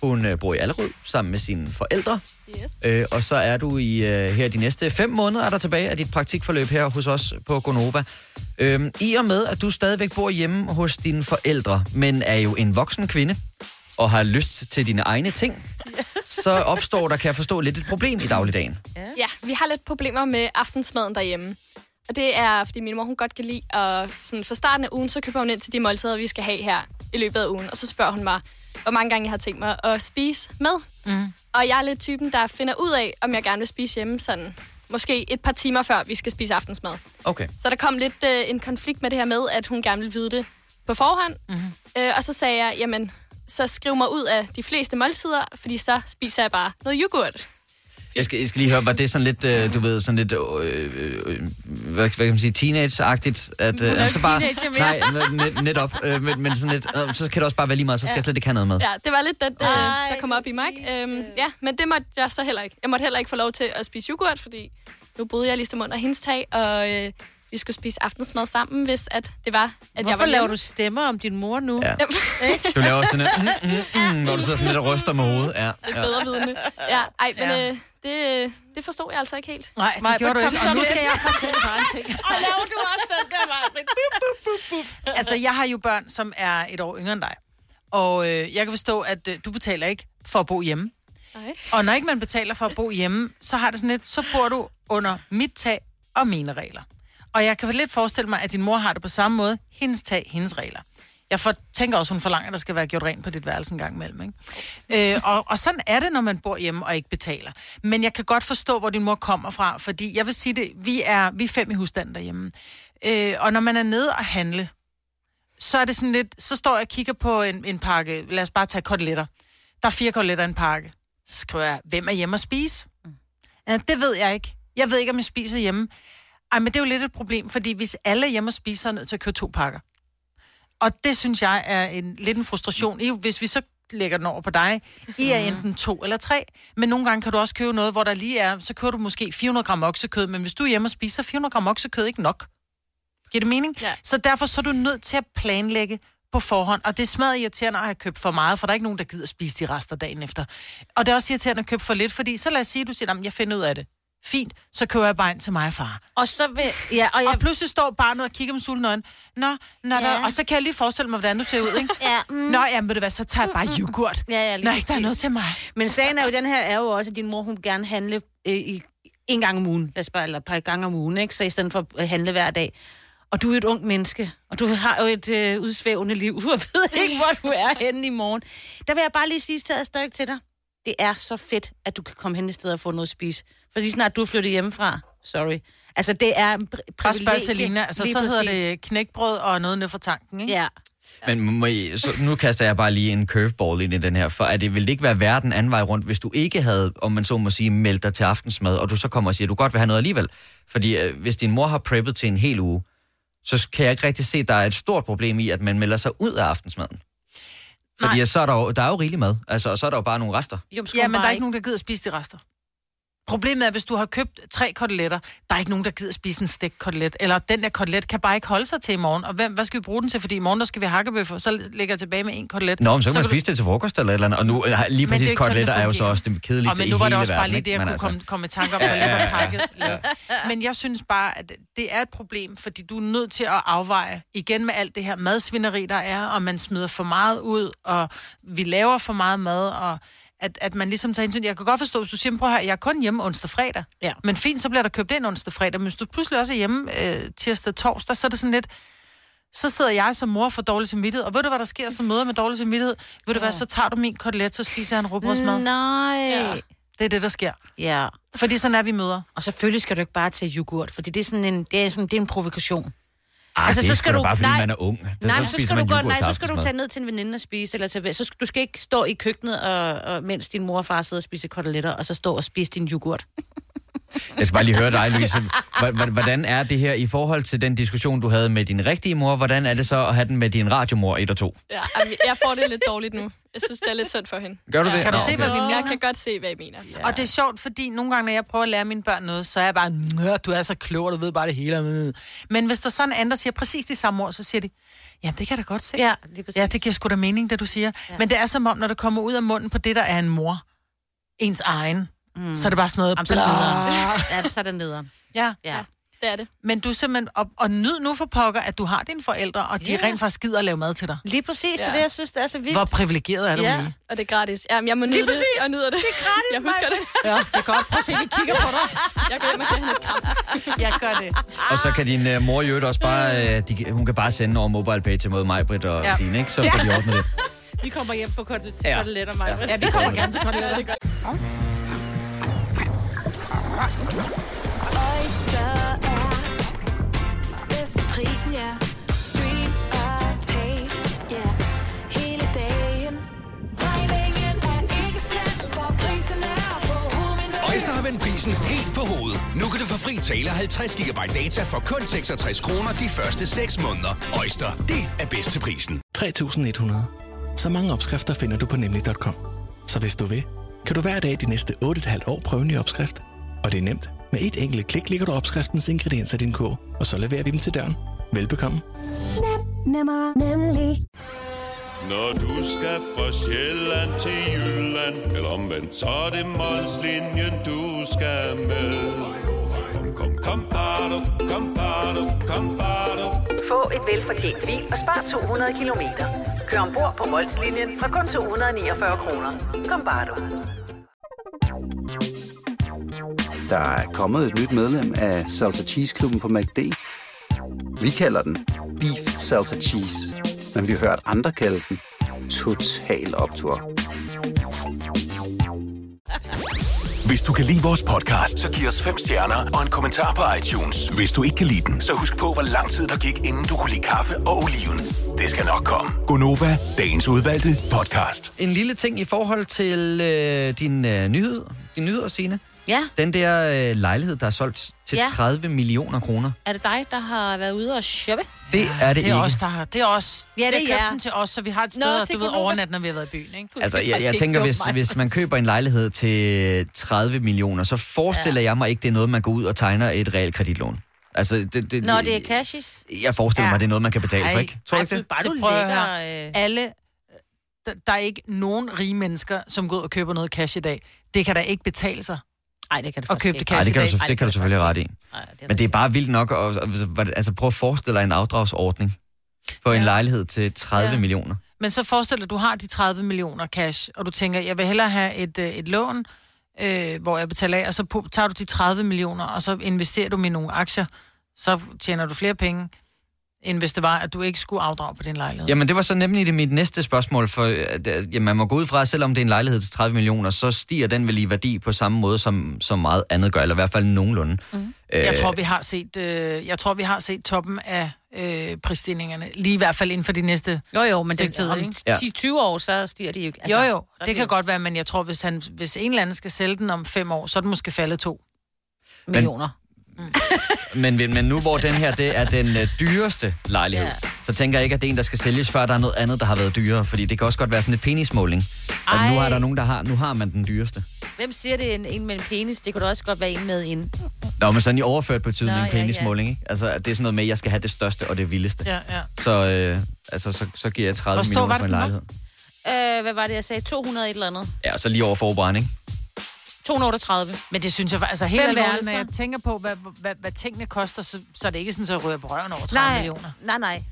Hun øh, bor i Allerød sammen med sine forældre. Yes. Øh, og så er du i øh, her de næste fem måneder, er der tilbage af dit praktikforløb her hos os på Gonova. Øhm, I og med, at du stadigvæk bor hjemme hos dine forældre, men er jo en voksen kvinde, og har lyst til dine egne ting, så opstår der, kan jeg forstå, lidt et problem i dagligdagen. Ja, vi har lidt problemer med aftensmaden derhjemme. Og det er, fordi min mor hun godt kan lide, at sådan fra starten af ugen, så køber hun ind til de måltider, vi skal have her i løbet af ugen. Og så spørger hun mig, hvor mange gange jeg har tænkt mig at spise med. Mm. Og jeg er lidt typen, der finder ud af, om jeg gerne vil spise hjemme sådan måske et par timer før vi skal spise aftensmad. Okay. Så der kom lidt øh, en konflikt med det her med, at hun gerne ville vide det på forhånd. Mm-hmm. Øh, og så sagde jeg, jamen, så skriv mig ud af de fleste måltider, fordi så spiser jeg bare noget yoghurt. Jeg skal, jeg skal lige høre, var det sådan lidt, øh, du ved, sådan lidt, øh, øh, hvad, hvad kan man sige, teenage-agtigt? At, Hun er jo så mere. Nej, net, netop. Øh, men, men sådan lidt, øh, så kan det også bare være lige meget, så skal Ja. jeg slet ikke have noget med. Ja, det var lidt det, øh, Ej, der kom op i mig. Øhm, ja, men det måtte jeg så heller ikke. Jeg måtte heller ikke få lov til at spise yoghurt, fordi nu boede jeg ligesom under hendes tag, og øh, vi skulle spise aftensmad sammen, hvis at det var, at jeg Hvorfor var laver du stemmer om din mor nu? Ja. Du laver også sådan en, mm, mm, mm, hvor du sidder sådan lidt og ryster med hovedet. Ja, Lidt ja. bedre vidne. Ja, ej, men Ja. øh, det, det forstod jeg altså ikke helt. Nej, det Maja, gjorde du ikke. så Og nu skal jeg fortælle dig en ting. [LAUGHS] Og laver du også den der, Maja? Altså, jeg har jo børn, som er et år yngre end dig. Og øh, jeg kan forstå, at øh, du betaler ikke for at bo hjemme. Nej. Og når ikke man betaler for at bo hjemme, så har det sådan lidt, så bor du under mit tag og mine regler. Og jeg kan lidt forestille mig, at din mor har det på samme måde. Hendes tag, hendes regler. Jeg for, tænker også, hun forlanger, at der skal være gjort rent på dit værelse en gang imellem. Ikke? Øh, og, og sådan er det, når man bor hjemme og ikke betaler. Men jeg kan godt forstå, hvor din mor kommer fra, fordi jeg vil sige det, vi er, vi er fem i husstanden derhjemme. Øh, og når man er nede og handle, så er det sådan lidt, så står jeg og kigger på en, en pakke, lad os bare tage koteletter. Der er fire koteletter i en pakke. Så skriver jeg, hvem er hjemme at spise? Ja, det ved jeg ikke. Jeg ved ikke, om jeg spiser hjemme. Ej, men det er jo lidt et problem, fordi hvis alle hjemme og spiser, er nødt til at købe to pakker. Og det synes jeg er en, lidt en frustration. I, hvis vi så lægger den over på dig, I er enten to eller tre, men nogle gange kan du også købe noget, hvor der lige er, så køber du måske 400 gram oksekød, men hvis du er hjemme og spiser, så er 400 gram oksekød ikke nok. Giver det mening? Ja. Så derfor så er du nødt til at planlægge på forhånd, og det er smadret irriterende at have købt for meget, for der er ikke nogen, der gider spise de rester dagen efter. Og det er også irriterende at købe for lidt, fordi så lad os sige, at du siger, "Jamen, jeg finder ud af det. Fint, så køber jeg bare ind til mig og far. Og så vil... Ja, og jeg... Og pludselig står barnet og kigger med sultne øjne. Nå, nå Ja. der, og så kan jeg lige forestille mig, hvordan du ser ud, ikke? Ja, mm. Nå, jamen ved du hvad, så tager jeg bare yoghurt. Ja, ja, lige Nej, der er noget til mig. Men sagen er jo, den her er jo også, at din mor, hun gerne handle øh, i, en gang om ugen, lad os bare, eller et par gange om ugen, ikke? Så i stedet for at handle hver dag. Og du er et ung menneske, og du har jo et øh, udsvævende liv, [LAUGHS] og ved ikke, hvor du er henne i morgen. Der vil jeg bare lige sige stadig til dig. Det er så fedt, at du kan komme hen et sted og få noget at spise. For lige snart du er flyttet hjemmefra, sorry. Altså, det er en pri- Bare privilegie. Selina, altså så hedder præcis. det knækbrød og noget ned fra tanken, ikke? Ja. Men må I, så nu kaster jeg bare lige en curveball ind i den her, for at det ville ikke være værre den anden vej rundt, hvis du ikke havde, om man så må sige, meldt dig til aftensmad, og du så kommer og siger, at du godt vil have noget alligevel. Fordi øh, hvis din mor har preppet til en hel uge, så kan jeg ikke rigtig se, at der er et stort problem i, at man melder sig ud af aftensmaden. Fordi Nej. så er der, jo, der er jo rigelig mad, altså, og så er der jo bare nogle rester. Jo, Ja, men der er ikke nogen, der gider spise de rester. Problemet er, hvis du har købt tre koteletter, der er ikke nogen, der gider spise en stegt kotelet. Eller den der kotelet kan bare ikke holde sig til i morgen. Og hvem, hvad skal vi bruge den til? Fordi i morgen, der skal vi hakkebøffer, så ligger jeg tilbage med en kotelet. Nå, men så kan man kan du- spise det til frokost eller et eller andet. Og nu, lige er præcis sådan, koteletter det er jo så også det kedeligste Og men nu var det også bare verden, lige det, jeg kunne altså- komme, komme i tanke om, lige var pakket. Ja. Men jeg synes bare, at det er et problem, fordi du er nødt til at afveje igen med alt det her madsvineri, der er, og man smider for meget ud, og vi laver for meget mad, og at, at man ligesom tager hensyn. Jeg kan godt forstå, hvis du siger, prøv her, jeg er kun hjemme onsdag fredag. Ja. Men fint, så bliver der købt ind onsdag fredag. Men hvis du pludselig også er hjemme øh, tirsdag torsdag, så er det sådan lidt, så sidder jeg som mor for dårlig samvittighed. Og ved du, hvad der sker som møder med dårlig samvittighed? Ved du hvad, så tager du min kotelet, så spiser jeg en rugbrødsmad. Nej. Ja. Det er det, der sker. ja. Fordi sådan er vi møder. Og selvfølgelig skal du ikke bare tage yoghurt, fordi det er sådan en, det er sådan, det er en provokation. Ej, Altså, så skal du- bare, fordi nej. man er ung. Det, Nej, men så spiser skal, du gå, nej, så skal du tage ned til en veninde og spise, eller til, så skal, du skal ikke stå i køkkenet, og, og, mens din mor og far sidder og spiser koteletter, og så stå og spise din yoghurt. Jeg skal bare lige høre dig, Louise. Hvordan er det her i forhold til den diskussion, du havde med din rigtige mor? Hvordan er det så at have den med din radiomor 1 og 2? Ja, jeg får det lidt dårligt nu. Jeg synes, det er lidt synd for hende. Gør du det? Kan du se, hvad vi mener? Jeg kan godt se, hvad I mener. Ja. Og det er sjovt, fordi nogle gange, når jeg prøver at lære mine børn noget, så er jeg bare, "Nå, du er så klog, og du ved bare det hele. Men hvis der sådan en anden, der siger præcis de samme ord, så siger de, ja, det kan jeg da godt se. Ja. Ja, det giver sgu da mening, det du siger. Ja. Men det er som om, når det kommer ud af munden på det, der er en mor, ens egen, mm. så er det bare sådan noget... Jamen, så er det nederen. [LAUGHS] Ja, så er det nederen. Ja, Ja. Det er det. men du er simpelthen... Og, og nyd nu for pokker, at du har dine forældre, og de Ja. rent faktisk gider at lave mad til dig. Lige præcis, det er Ja. det, jeg synes, det er så vildt. Hvor privilegeret er du Ja. lige? Og det er gratis. Jamen, jeg må nyde Lige præcis. det. Jeg nyder det. Det er gratis, Jeg husker det. Ja, det er godt. Prøv at se, vi kigger på dig. [LAUGHS] Jeg går hjem og giver hende et kram. Jeg gør det. Og så kan din uh, mor i øvrigt også bare... Uh, de, hun kan bare sende over MobilePay til mod mig, Britt og Ja. ja. Fine, ikke? Så får de ordnet det. Vi kommer hjem på kotel- til Ja. koteletter, mig. Ja, vi kommer gerne til koteletter. Oyster er bedst til prisen, ja. Stream og tag, ja. Hele dagen. Regningen er ikke slem, for prisen er på hovedet. Øjster har vendt prisen helt på hovedet. Nu kan du få fri tale 50 GB data for kun 66 kroner de første 6 måneder. Øjster, det er bedst til prisen. 3100. Så mange opskrifter finder du på nemlig.com. Så hvis du vil, kan du hver dag de næste 8,5 år prøve en ny opskrift. Og det er nemt. Med et enkelt klik ligger du opskriftens ingredienser i din kog, og så leverer vi dem til døren. Velbekomme. Nemmer, nemlig. Når du skal fra Sjælland til Jylland Eller omvendt, så er det Molslinjen, du skal med Kom, kom, kom, bado, kom, bado, kom, bado. Få et velfortjent bil og spar 200 kilometer. Kør ombord på Molslinjen fra kun 249 kroner. Kom bare du. Der er kommet et nyt medlem af Salsa Cheese Klubben på MACD. Vi kalder den Beef Salsa Cheese, men vi har hørt andre kalde den Total Optor. Hvis du kan lide vores podcast, så giv os fem stjerner og en kommentar på iTunes. Hvis du ikke kan lide den, så husk på, hvor lang tid der gik, inden du kunne lide kaffe og oliven. Det skal nok komme. Gonova, dagens udvalgte podcast. En lille ting i forhold til øh, din øh, nyhed, din nyheder, Signe. Ja, Den der øh, lejlighed, der er solgt til Ja. 30 millioner kroner. er det dig, der har været ude og shoppe? Det er det, Det er ikke. os, der har... Det er os. Ja, det er jer. den til os, så vi har et sted, Nå, til du ved, overnat, når vi har været i byen, ikke? Altså, jeg, jeg tænker, hvis, hvis man køber en lejlighed til 30 millioner, så forestiller ja. jeg mig ikke, det er noget, man går ud og tegner et realkreditlån. Altså, det, det, Når det er cashes? Jeg forestiller Ja. mig, det er noget, man kan betale for, Ej, ikke? Tror du ikke det? Bare Så prøv at høre. Øh... Alle... Der, der er ikke nogen rige mennesker, som går ud og køber noget cash i dag. Det kan da ikke betale sig. Ej, det kan det Og faktisk købe det cash. Nej, det kan, du, det kan du selvfølgelig ret i. Nej, det Men det er bare vildt nok. at- at- Altså, prøv at forestille dig en afdragsordning for en Ja. lejlighed til 30 Ja. millioner. Men så forestil dig, at du har de 30 millioner cash, og du tænker, jeg vil hellere have et, øh, et lån, øh, hvor jeg betaler af, og så tager du de 30 millioner, og så investerer du dem i nogle aktier, så tjener du flere penge, end hvis det var, at du ikke skulle afdrage på din lejlighed. Jamen, det var så nemlig det mit næste spørgsmål, for at, at, ja, man må gå ud fra, at selvom det er en lejlighed til 30 millioner, så stiger den vel i værdi på samme måde, som, som meget andet gør, eller i hvert fald nogenlunde. Mm. Jeg tror, vi har set, øh, jeg tror, vi har set toppen af øh, prisstigningerne, lige i hvert fald inden for de næste... Jo, jo, men det, tid, om ikke? Ja. 10-20 år, så stiger det jo ikke. Altså, jo, jo, er det kan jo godt være, men jeg tror, hvis, han, hvis en eller anden skal sælge den om fem år, så er den måske faldet to. Millioner. Men, men nu hvor den her det er den øh, dyreste lejlighed, Ja. ja. så tænker jeg ikke, at det er en, der skal sælges, før der er noget andet, der har været dyrere. Fordi det kan også godt være sådan et penismåling. Og nu er der nogen, der har, nu har man den dyreste. Hvem siger det en, en med en penis? Det kunne da også godt være en med en. Nå, men sådan i overført betydning, Nå, en ja, ja. penismåling, ikke? Altså, at det er sådan noget med, at jeg skal have det største og det vildeste. Ja, ja. Så, øh, altså, så, så giver jeg 30 Hvor millioner for en lejlighed. Øh, hvad var det, jeg sagde? 200 et eller andet. Ja, og så lige over forbrænding. 238. Men det synes jeg, altså helt alvorligt, når jeg tænker på, hvad, hvad, hvad tingene koster, så, så er det ikke sådan, at jeg rører på røven over 30 Nej, millioner. nej, nej.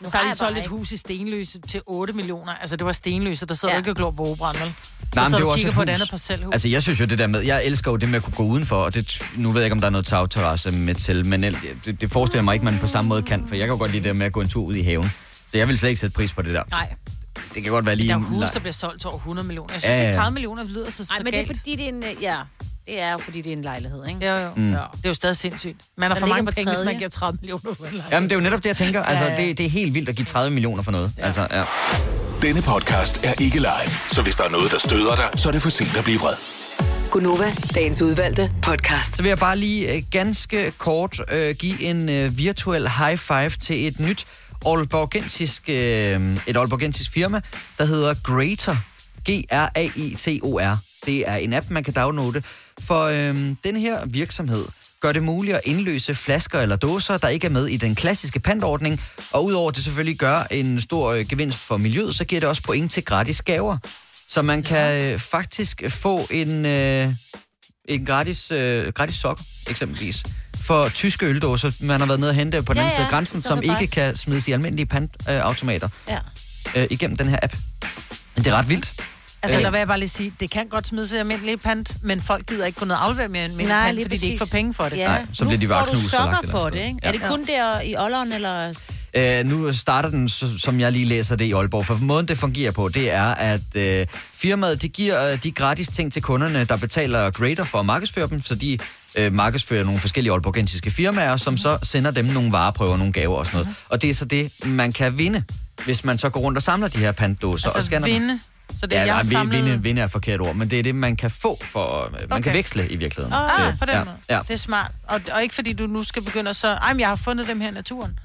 Men der er har de jeg solgt et hus i Stenløse til 8 millioner. Altså, det var Stenløse, der sidder ja. Ikke og glor på operan, vel? Nej, så men så det også kigger et på et hus. andet parcelhus. Altså, jeg synes jo det der med, jeg elsker jo det med at kunne gå udenfor, og det, nu ved jeg ikke, om der er noget tagterrasse med til, men det, det forestiller mig ikke, man på samme måde kan, for jeg kan jo godt lide det der med at gå en tur ud i haven. Så jeg vil slet ikke sætte pris på det der. Nej. Det kan godt være lige der er hus, der bliver solgt til over 100 millioner. Jeg synes, Ja, ja, ja. ja. 30 millioner lyder så, så Nej, men det er fordi, det er en... øh, Ja, det er jo fordi, det er en lejlighed, ikke? Jo, jo. Mm. Ja. Det er jo stadig sindssygt. Man har Der for mange på penge, hvis man giver 30 millioner for en lejlighed. Jamen, det er jo netop det, jeg tænker. Altså, Ja, ja. det, det er helt vildt at give 30 millioner for noget. Ja. Altså, ja. Denne podcast er ikke live, så hvis der er noget, der støder dig, så er det for sent at blive vred. Gunova, dagens udvalgte podcast. Så vil jeg bare lige øh, ganske kort øh, give en øh, virtuel high five til et nyt Aalborgensisk, øh, et Aalborgensisk firma, der hedder Greater. G-R-A-I-T-O-R. Det er en app, man kan downloade. For øh, den her virksomhed gør det muligt at indløse flasker eller dåser, der ikke er med i den klassiske pantordning. Og udover det selvfølgelig gør en stor øh, gevinst for miljøet, så giver det også point til gratis gaver. Så man kan øh, faktisk få en, øh, en gratis, øh, gratis sokker, eksempelvis, for tyske øldåser, man har været nede og hente på den Ja, anden side ja, af grænsen, som ikke kan smides i almindelige pantautomater Ja. øh, igennem den her app. Det er ret vildt. Altså, Øh. der vil jeg bare lige sige, det kan godt smides i almindelige pant, men folk gider ikke gå ned og aflevere mere end Nej, pant, fordi de ikke får præcis. penge for det. Ja. Nej, så nu bliver de bare får du knust og lagt for det, ikke? Ja. Er det kun der i Olleren, eller... Øh, nu starter den, som jeg lige læser det i Aalborg. For måden, det fungerer på, det er, at øh, firmaet de giver øh, de gratis ting til kunderne, der betaler Greater for at markedsføre dem, så de øh, markedsfører nogle forskellige aalborgensiske firmaer, som så sender dem nogle vareprøver, nogle gaver og sådan noget. Og det er så det, man kan vinde, hvis man så går rundt og samler de her pantdåser og Altså, scanner dem. vinde. Så det er, ja, jeg nej, samlet... vinde, vinde er et forkert ord, men det er det, man kan få for... øh, Man okay. kan veksle i virkeligheden. Ah, til- på den ja, måde. Ja. Det er smart. Og, og ikke fordi du nu skal begynde at så... Ej, men jeg har fundet dem her i naturen.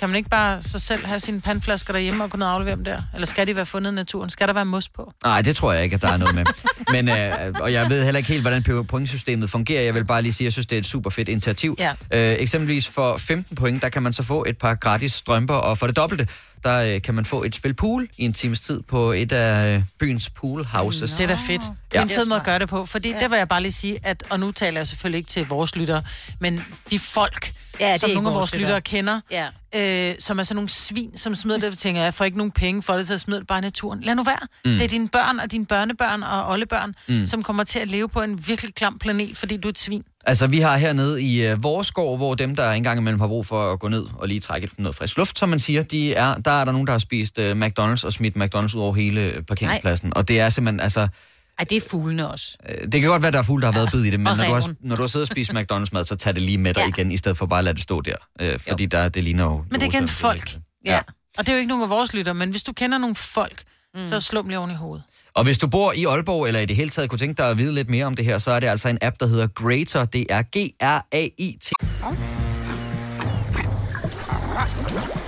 Kan man ikke bare så selv have sine pandflasker derhjemme og gå ned og aflevere dem der? Eller skal de være fundet i naturen? Skal der være mos på? Nej, det tror jeg ikke, at der er noget med. [LAUGHS] Men, øh, og jeg ved heller ikke helt, hvordan pointsystemet fungerer. Jeg vil bare lige sige, at jeg synes, det er et super fedt initiativ. Ja. Øh, eksempelvis for 15 point, der kan man så få et par gratis strømper, og for det dobbelte, der øh, kan man få et spil pool i en times tid på et af øh, byens pool houses. Det er da fedt. Det Ja. er en fed måde at gøre det på. Fordi ja. det vil jeg bare lige sige, at, og nu taler jeg selvfølgelig ikke til vores lyttere, men de folk, Ja, det er som nogle af vores lyttere kender, Ja. øh, som er sådan nogle svin, som smider det, tænker jeg får ikke nogen penge for det, så smider det bare i naturen. Lad nu være. Mm. Det er dine børn og dine børnebørn og oldebørn, Mm. som kommer til at leve på en virkelig klam planet, fordi du er et svin. Altså, vi har hernede i øh, vores gård, hvor dem, der engang imellem har brug for at gå ned og lige trække noget frisk luft, som man siger, de er, der er der nogen, der har spist øh, McDonald's og smidt McDonald's ud over hele parkeringspladsen. Og det er simpelthen, altså... Ej, det er fuglene også. Øh, Det kan godt være, der er fugle, der har været bid i det, men når du, har, når du har siddet og spist [LAUGHS] McDonald's-mad, så tag det lige med dig Ja. igen, i stedet for bare at lade det stå der. Øh, fordi der, det ligner jo... Men det er igen folk. Ja. Og det er jo ikke nogen af vores lyttere, men hvis du kender nogle folk, mm. så slå dem lige oven i hovedet. Og hvis du bor i Aalborg, eller i det hele taget kunne tænke dig at vide lidt mere om det her, så er det altså en app, der hedder Greater. Det er G-R-A-I-T. Oyster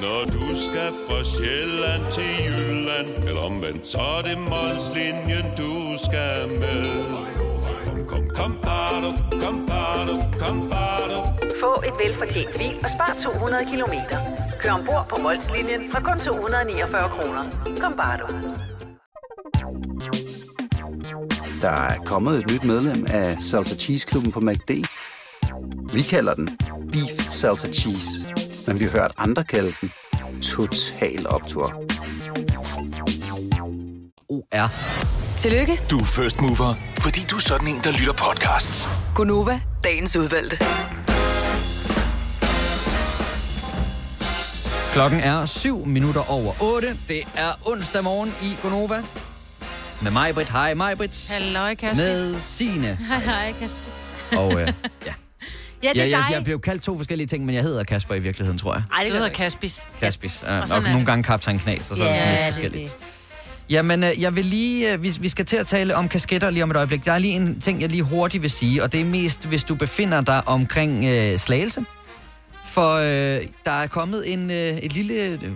Når du skal fra Sjælland til Jylland Eller omvendt, så er det Molslinjen, du skal med Kom, kom, kom, bado, kom, bado, kom, bado. Få et velfortjent bil og spar 200 kilometer. Kør ombord på Molslinjen fra kun 249 kroner. Kom bare du. Der er kommet et nyt medlem af Salsa Cheese Klubben på MACD. Vi kalder den Beef Salsa Cheese, men vi har hørt andre kalde den Total Optor. O-R. Tillykke, Du er first mover, fordi du er sådan en, der lytter podcasts. Gunova, dagens udvalgte. Klokken er 7 minutter over 8. Det er onsdag morgen i Gonova. Med mig, Britt. Hej, mig, Britt. Halløj, Kaspis. Med Sine. Hej, hej, Kaspis. Og øh, Ja, det er jeg, jeg, jeg blev kaldt to forskellige ting, men jeg hedder Kasper i virkeligheden, tror jeg. Ej, det Det hedder. Kaspis. Kaspis. Ja, Og og nogle det. gange kaptajn Knas, og så er det Ja, sådan lidt det forskelligt. Jamen, øh, jeg vil lige, øh, vi, vi skal til at tale om kasketter lige om et øjeblik. Der er lige en ting, jeg lige hurtigt vil sige, og det er mest, hvis du befinder dig omkring øh, Slagelse. For øh, der er kommet en, øh, et lille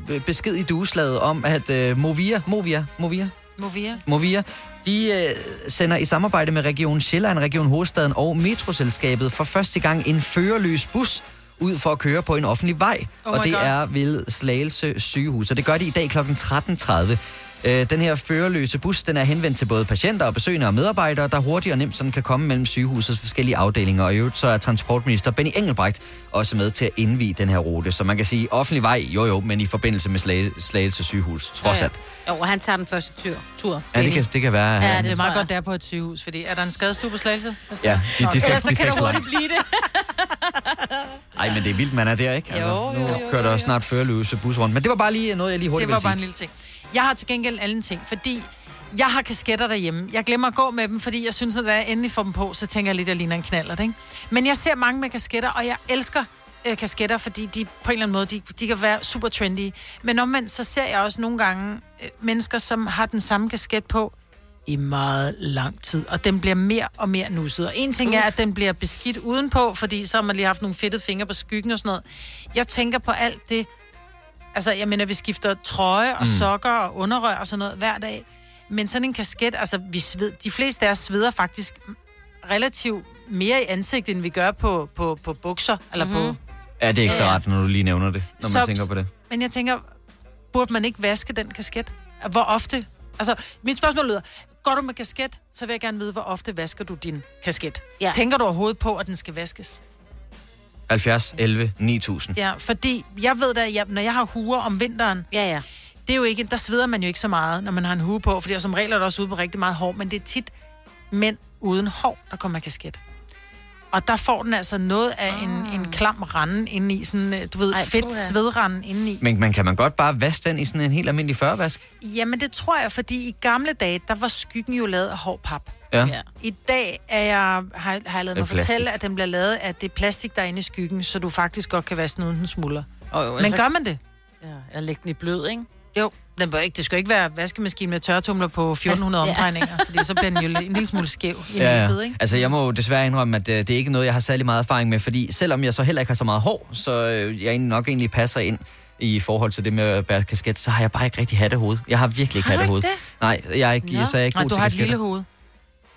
øh, besked i dueslaget om, at øh, Movia, Movia, Movia, Movia. Movia, de øh, sender i samarbejde med Region Sjælland, Region Hovedstaden og Metroselskabet for første gang en førerløs bus ud for at køre på en offentlig vej. Oh og det God. er ved Slagelse sygehus. Og det gør de i dag kl. 13.30. Øh, den her førerløse bus, den er henvendt til både patienter og besøgende og medarbejdere, der hurtigt og nemt sådan kan komme mellem sygehusets forskellige afdelinger. Og i øvrigt så er transportminister Benny Engelbrecht også med til at indvige den her rute. Så man kan sige offentlig vej, jo jo, men i forbindelse med Slage, Slagelse sygehus, trods alt. Jo, og han tager den første tur. tur. Ja, det kan, det kan være. Ja, han- det er meget godt, der på et sygehus, fordi er der en skadestue på Slagelse? Ja, de, de skal, Ellers så de kan skal det klare. hurtigt blive det. [LAUGHS] Ej, men det er vildt, man er der, ikke? Altså, Jo, jo, nu jo, jo, kører der jo. snart førerløse bus rundt. Men det var bare lige noget, jeg lige hurtigt Det var bare en sige. lille ting. Jeg har til gengæld en anden ting, fordi jeg har kasketter derhjemme. Jeg glemmer at gå med dem, fordi jeg synes, at da jeg endelig får dem på, så tænker jeg lidt, at jeg ligner en knaller, ikke? Men jeg ser mange med kasketter, og jeg elsker øh, kasketter, fordi de på en eller anden måde, de, de kan være super trendy. Men omvendt, så ser jeg også nogle gange øh, mennesker, som har den samme kasket på i meget lang tid, og den bliver mere og mere nusset. Og en ting er, at den bliver beskidt udenpå, fordi så har man lige haft nogle fedtede fingre på skyggen og sådan noget. Jeg tænker på alt det, Altså, jeg mener, vi skifter trøje og Mm. sokker og underrør og sådan noget hver dag. Men sådan en kasket, altså, vi sved, de fleste af os sveder faktisk relativt mere i ansigtet, end vi gør på, på, på bukser, eller mm-hmm. på... Ja, det er ikke så ret, når du lige nævner det, når man Så- tænker på det. Men jeg tænker, burde man ikke vaske den kasket? Hvor ofte? Altså, mit spørgsmål lyder, går du med kasket, så vil jeg gerne vide, hvor ofte vasker du din kasket? Ja. Tænker du overhovedet på, at den skal vaskes? 70, 11, 9000. Ja, fordi jeg ved da, at jeg, når jeg har huer om vinteren, ja, ja. det er jo ikke, der sveder man jo ikke så meget, når man har en hue på, fordi som regel er der også ude på rigtig meget hår, men det er tit mænd uden hår, der kommer kasket. Og der får den altså noget af en, en klam rande inde i, sådan, øh, du ved, Ej, Ej, fedt puha. svedranden inde i. Men, men kan man godt bare vaske den i sådan en helt almindelig førvask? Jamen det tror jeg, fordi i gamle dage, der var skyggen jo lavet af hård pap. Ja. Ja. I dag er jeg, har, har jeg lavet mig fortælle, at den bliver lavet af det plastik, der er inde i skyggen, så du faktisk godt kan vaske den uden den smuldrer. Jo, Men altså- gør man det? Ja, jeg lægger den i blød, ikke? Jo, den bør ikke, det skal ikke være vaskemaskine med tørretumler på 1400 Ja. omdrejninger, fordi så bliver den jo en lille smule skæv i Ja, ja, ja. ikke? Altså, jeg må jo desværre indrømme, at øh, det er ikke noget, jeg har særlig meget erfaring med, fordi selvom jeg så heller ikke har så meget hår, så øh, jeg nok egentlig passer ind i forhold til det med at bære kasket, så har jeg bare ikke rigtig hattehoved. Jeg har virkelig ikke Har du hattehoved. ikke Nej, jeg er ikke, Nå. så er jeg ikke Nej, god du til har et kasketter. lille hoved.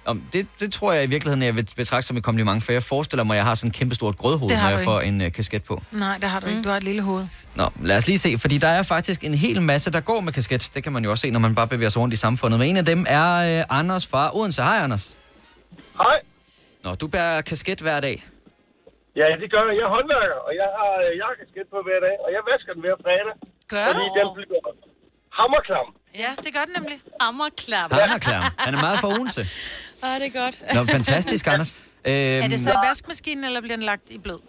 Om, det, det tror jeg i virkeligheden, jeg vil betragte som et kompliment, for jeg forestiller mig, at jeg har sådan en kæmpe stort grødhoved, når jeg får en øh, kasket på. Nej, det har du ikke. Du har et lille hoved. Nå, lad os lige se, fordi der er faktisk en hel masse, der går med kasket. Det kan man jo også se, når man bare bevæger sig rundt i samfundet. Men en af dem er øh, Anders fra Odense. Hej, Anders. Hej. Nå, du bærer kasket hver dag. Ja, det gør jeg. Jeg er håndværker, og jeg har øh, jakkesket på hver dag, og jeg vasker den hver fredag. Gør fordi du? den bliver hammerklam. Ja, det gør den nemlig. Er klar. Han er meget for Odense. [LAUGHS] [LAUGHS] Ah, det er godt. Nå, fantastisk, [LAUGHS] Anders. Øhm, Er det så i vaskemaskinen, eller bliver den lagt i blød?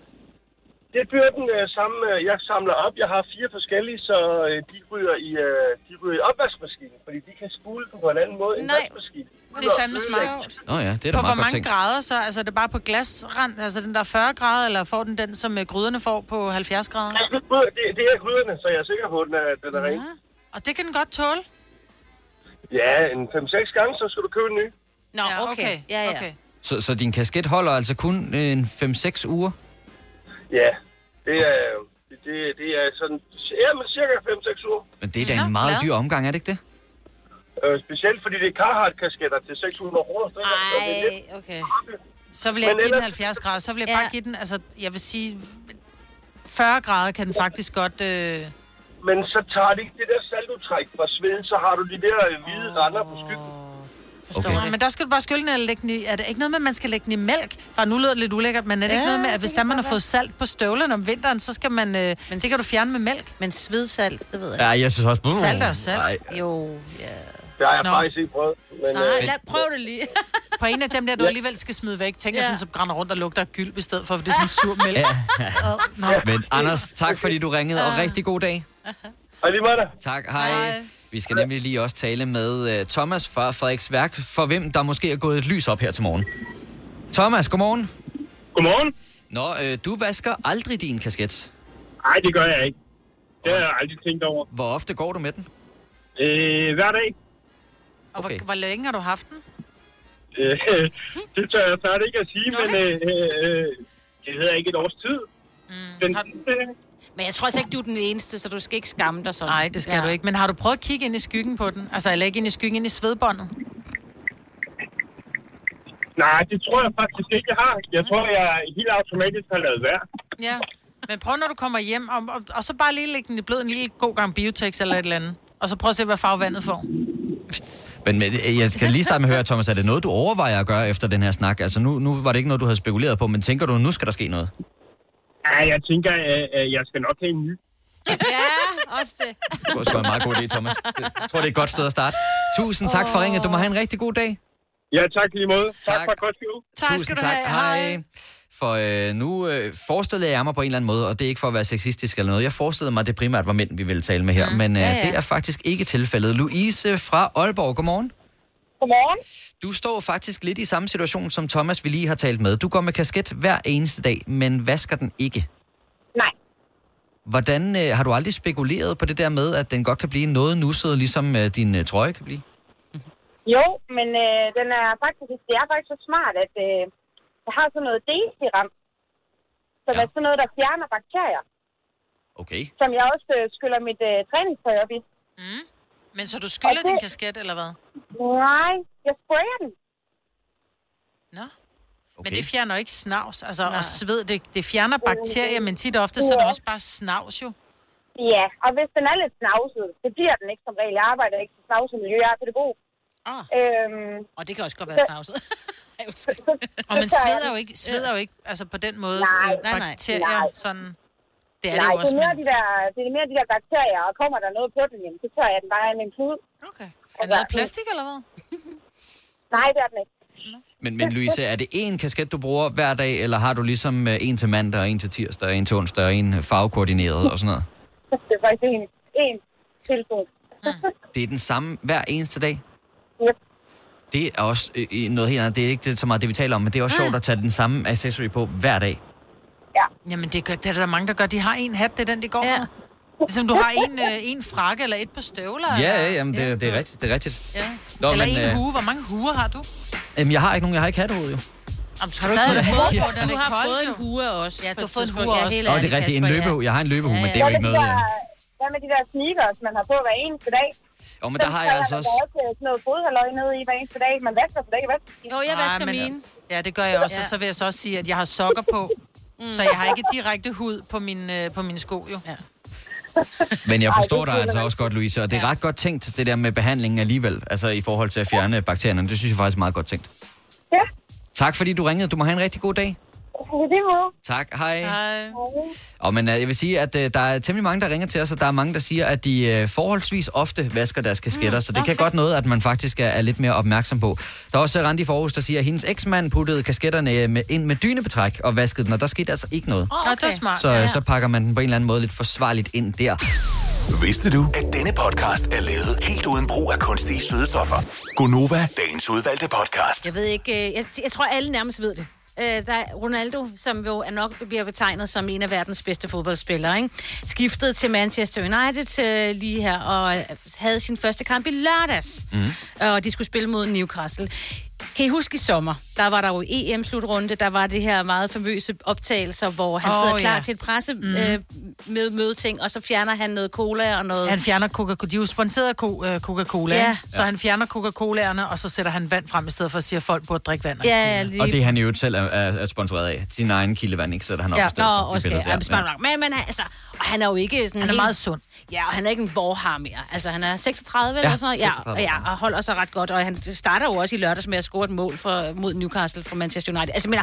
Det bliver den øh, samme, øh, jeg samler op. Jeg har fire forskellige, så øh, de ryger i, øh, de ryger i opvaskemaskinen, fordi de kan spule den på en anden måde end Nej. vaskemaskinen. Det er fandme smart. Nå ja, det er da På hvor mange tænkt. grader så? Altså er det bare på glasrand? Altså den der 40 grader, eller får den den, som øh, gryderne får på 70 grader? Det, det er gryderne, så jeg er sikker på, at den er, den er ren. Og det kan den godt tåle? Ja, en 5-6 gange, så skal du købe en ny. Nå, Ja, okay. okay. Ja, ja. Okay. Så, så din kasket holder altså kun en 5-6 uger? Ja, det er, det, det er sådan, ja, men cirka 5-6 uger. Men det er da en meget dyr omgang, er det ikke det? Øh, specielt fordi det er Carhartt-kasketter til 600 kroner. så det er lidt- Ej, okay. Så vil jeg Men ikke give den ellers- 70 grader. Så vil jeg Ja. bare give den, altså jeg vil sige, 40 grader kan den faktisk godt... Øh... Men så tager det ikke det der saltutræk fra sveden, så har du de der hvide render på skyggen. Okay. Nå, men der skal du bare skylle den eller lægge den i... Er det ikke noget med, at man skal lægge den i mælk? For nu lyder det lidt ulækkert, men er det ja, ikke noget med, at hvis der man har fået salt på støvlerne om vinteren, så skal man... Øh, det kan du fjerne med mælk. Men svedsalt, det ved jeg. Ja, jeg synes også... Salt er jo salt. Nej. Jo, ja. Det har jeg Nå. faktisk ikke prøvet. Men, Nej, øh, lad, prøv det lige. På en af dem der, du Ja. alligevel skal smide væk, tænker Ja. sådan, så brænder rundt og lugter af gyld i stedet for, for det er sådan sur mælk. Ja. Nå. Men Anders, tak fordi du ringede, og rigtig god dag. og lige med dig. Tak, hej. Vi skal nemlig lige også tale med uh, Thomas fra Frederiks Værk, for hvem der måske er gået et lys op her til morgen. Thomas, godmorgen. Godmorgen. Nå, øh, du vasker aldrig din kasket. Nej, det gør jeg ikke. Det har jeg aldrig tænkt over. Hvor ofte går du med den? Øh, hver dag. Og hvor, hvor længe har du haft den? Øh, [LAUGHS] det tør jeg snart ikke at sige, men øh, øh, det hedder ikke et års tid. Mm. Den, øh, Men jeg tror altså ikke, du er den eneste, så du skal ikke skamme dig sådan. Nej, det skal ja. du ikke. Men har du prøvet at kigge ind i skyggen på den? Altså, eller ikke ind i skyggen, ind i svedbåndet? nej, det tror jeg faktisk ikke, jeg har. Jeg tror, jeg helt automatisk har lavet værd. Ja. Men prøv, når du kommer hjem, og, og, og så bare lige lægge den i blød en lille god gang biotex eller et eller andet. Og så prøv at se, hvad farve vandet får. Men, men øh, jeg skal lige starte med at høre, Thomas, er det noget, du overvejer at gøre efter den her snak? Altså nu, nu var det ikke noget, du havde spekuleret på, men tænker du, nu skal der ske noget? Ja, jeg tænker, at, jeg skal nok have en ny. Ja, også det. Det var sgu en meget god idé, Thomas. Jeg tror, det er et godt sted at starte. Tusind tak for ringet. Du må have en rigtig god dag. Ja, tak lige måde. Tak, Tak. for et godt show. Tusind tak. Hej. For øh, nu øh, forestillede jeg mig på en eller anden måde, og det er ikke for at være sexistisk eller noget, jeg forestillede mig, at det primært var mænd, vi ville tale med her, mm. men øh, ja. ja. det er faktisk ikke tilfældet. Louise fra Aalborg, godmorgen. Godmorgen. Du står faktisk lidt i samme situation, som Thomas vi lige har talt med. Du går med kasket hver eneste dag, men vasker den ikke. Nej. Hvordan øh, har du aldrig spekuleret på det der med, at den godt kan blive noget nusset, ligesom øh, din øh, trøje kan blive? [LAUGHS] Jo, men øh, den er faktisk, det er faktisk så smart, at øh, jeg har sådan noget D-serum, som ja. er sådan noget, der fjerner bakterier, Okay. som jeg også øh, skyller mit øh, træningstøj op i. Mm. Men så du skylder Og det- din kasket, eller hvad? Nej, jeg sprayer den. Nå. Okay. Men det fjerner ikke snavs, altså, og sved, det, det fjerner bakterier, men tit og ofte, så er det Ja. også bare snavs jo. Ja, og hvis den er lidt snavset, det bliver den ikke som regel. Jeg arbejder ikke i snavset miljø, jeg er pædagog. Ah. Øhm, Og det kan også godt være snavset. [LAUGHS] [LAUGHS] Og man sveder jo ikke, sveder jo ikke altså på den måde, Nej, øh, nej, nej. bakterier, Nej. sådan, det er Nej, det jo det også, er, mere men, de der, det er mere de der bakterier, og kommer der noget på den, jamen, så tør jeg den bare ind i en klud. Okay. Er det noget plastik, eller hvad? [LAUGHS] Nej, det er den ikke. Men, men Louise, er det én kasket, du bruger hver dag, eller har du ligesom øh, en til mandag, og en til tirsdag, og en til onsdag, og en farvekoordineret og sådan noget? [LAUGHS] Det er faktisk en, en telefon. [LAUGHS] Det er den samme hver eneste dag? Yep. Det er også øh, øh, noget helt andet. Det er ikke det, så meget det, vi taler om, men det er også sjovt at tage den samme accessory på hver dag. Jamen, det, gør, det er der mange, der gør. De har en hat, det er den, de går ja. med. Ligesom du har en, øh, en frakke eller et par støvler. Ja, eller, ja, jamen, det, det er rigtigt. Det er rigtigt. ja. Nå, eller men, en øh, hue. Hvor mange huer har du? Jamen, jeg har ikke nogen. Jeg har ikke hattehoved, jo. Jamen, du skal du stadig ikke have på, du det har koldt, fået en hue også. Ja, du på har et fået en hue Ja, også. Åh, det er rigtigt. En ja. løbehue. Jeg har en løbehue, men det er jo ikke med noget... de jeg- der- Hvad med de der sneakers, man har på hver eneste dag? Jo, men der har jeg altså også... Også sådan noget fodhalløj nede i hver eneste dag. Man vasker for dag, hvad? Jo, jeg Nej, vasker mine. Ja, det gør jeg også. Ja. Og så vil jeg så også sige, at jeg har sokker på. Så jeg har ikke direkte hud på, min, øh, på mine sko, jo. Ja. Men jeg forstår dig altså også godt, Louise, og det er ret godt tænkt, det der med behandlingen alligevel, altså i forhold til at fjerne bakterierne. Det synes jeg faktisk er meget godt tænkt. Ja. Tak fordi du ringede. Du må have en rigtig god dag. Tak. Hej. Hej. Og men øh, jeg vil sige, at øh, der er temmelig mange, der ringer til os, og der er mange, der siger, at de øh, forholdsvis ofte vasker deres kasketter, mm, så det kan godt noget, at man faktisk er, er lidt mere opmærksom på. Der er også Randi Forhus, der siger, at hendes eksmand puttede kasketterne med, ind med dynebetræk og vaskede den, og der skete altså ikke noget. Oh, okay. det er smart. Så, så pakker man den på en eller anden måde lidt forsvarligt ind der. Vidste du, at denne podcast er lavet helt uden brug af kunstige sødestoffer? Gonova, dagens udvalgte podcast. Jeg ved ikke, jeg, jeg tror alle nærmest ved det. Øh, der er Ronaldo, som jo er nok bliver betegnet som en af verdens bedste fodboldspillere, ikke? skiftede til Manchester United øh, lige her og øh, havde sin første kamp i lørdags. Mm. og de skulle spille mod Newcastle. Kan I huske i sommer, der var der jo EM-slutrunde, der var det her meget famøse optagelser, hvor han oh, sidder klar ja. til et presse mm. øh, med mødeting, og så fjerner han noget cola og noget... Han fjerner Coca-Cola. De er jo sponsoreret af Co- øh, Coca-Cola, Ja. ja. så han fjerner Coca-Colaerne, og så sætter han vand frem i stedet for at sige, at folk burde drikke vand. Ja, ja, lige Og det er han jo selv er, er, er sponsoreret af. Sin egen kildevand, ikke? Sætter han op Ja, i stedet nå, for også, ja, ja. Men, men altså, og han er jo ikke sådan Han er helt- meget sund. Ja, og han er ikke en vorhar mere. Altså, han er 36 Ja, eller sådan noget. Ja, 36. og, ja, og holder sig ret godt. Og han starter jo også i lørdags med at score et mål for, mod Newcastle for Manchester United. Altså, mener,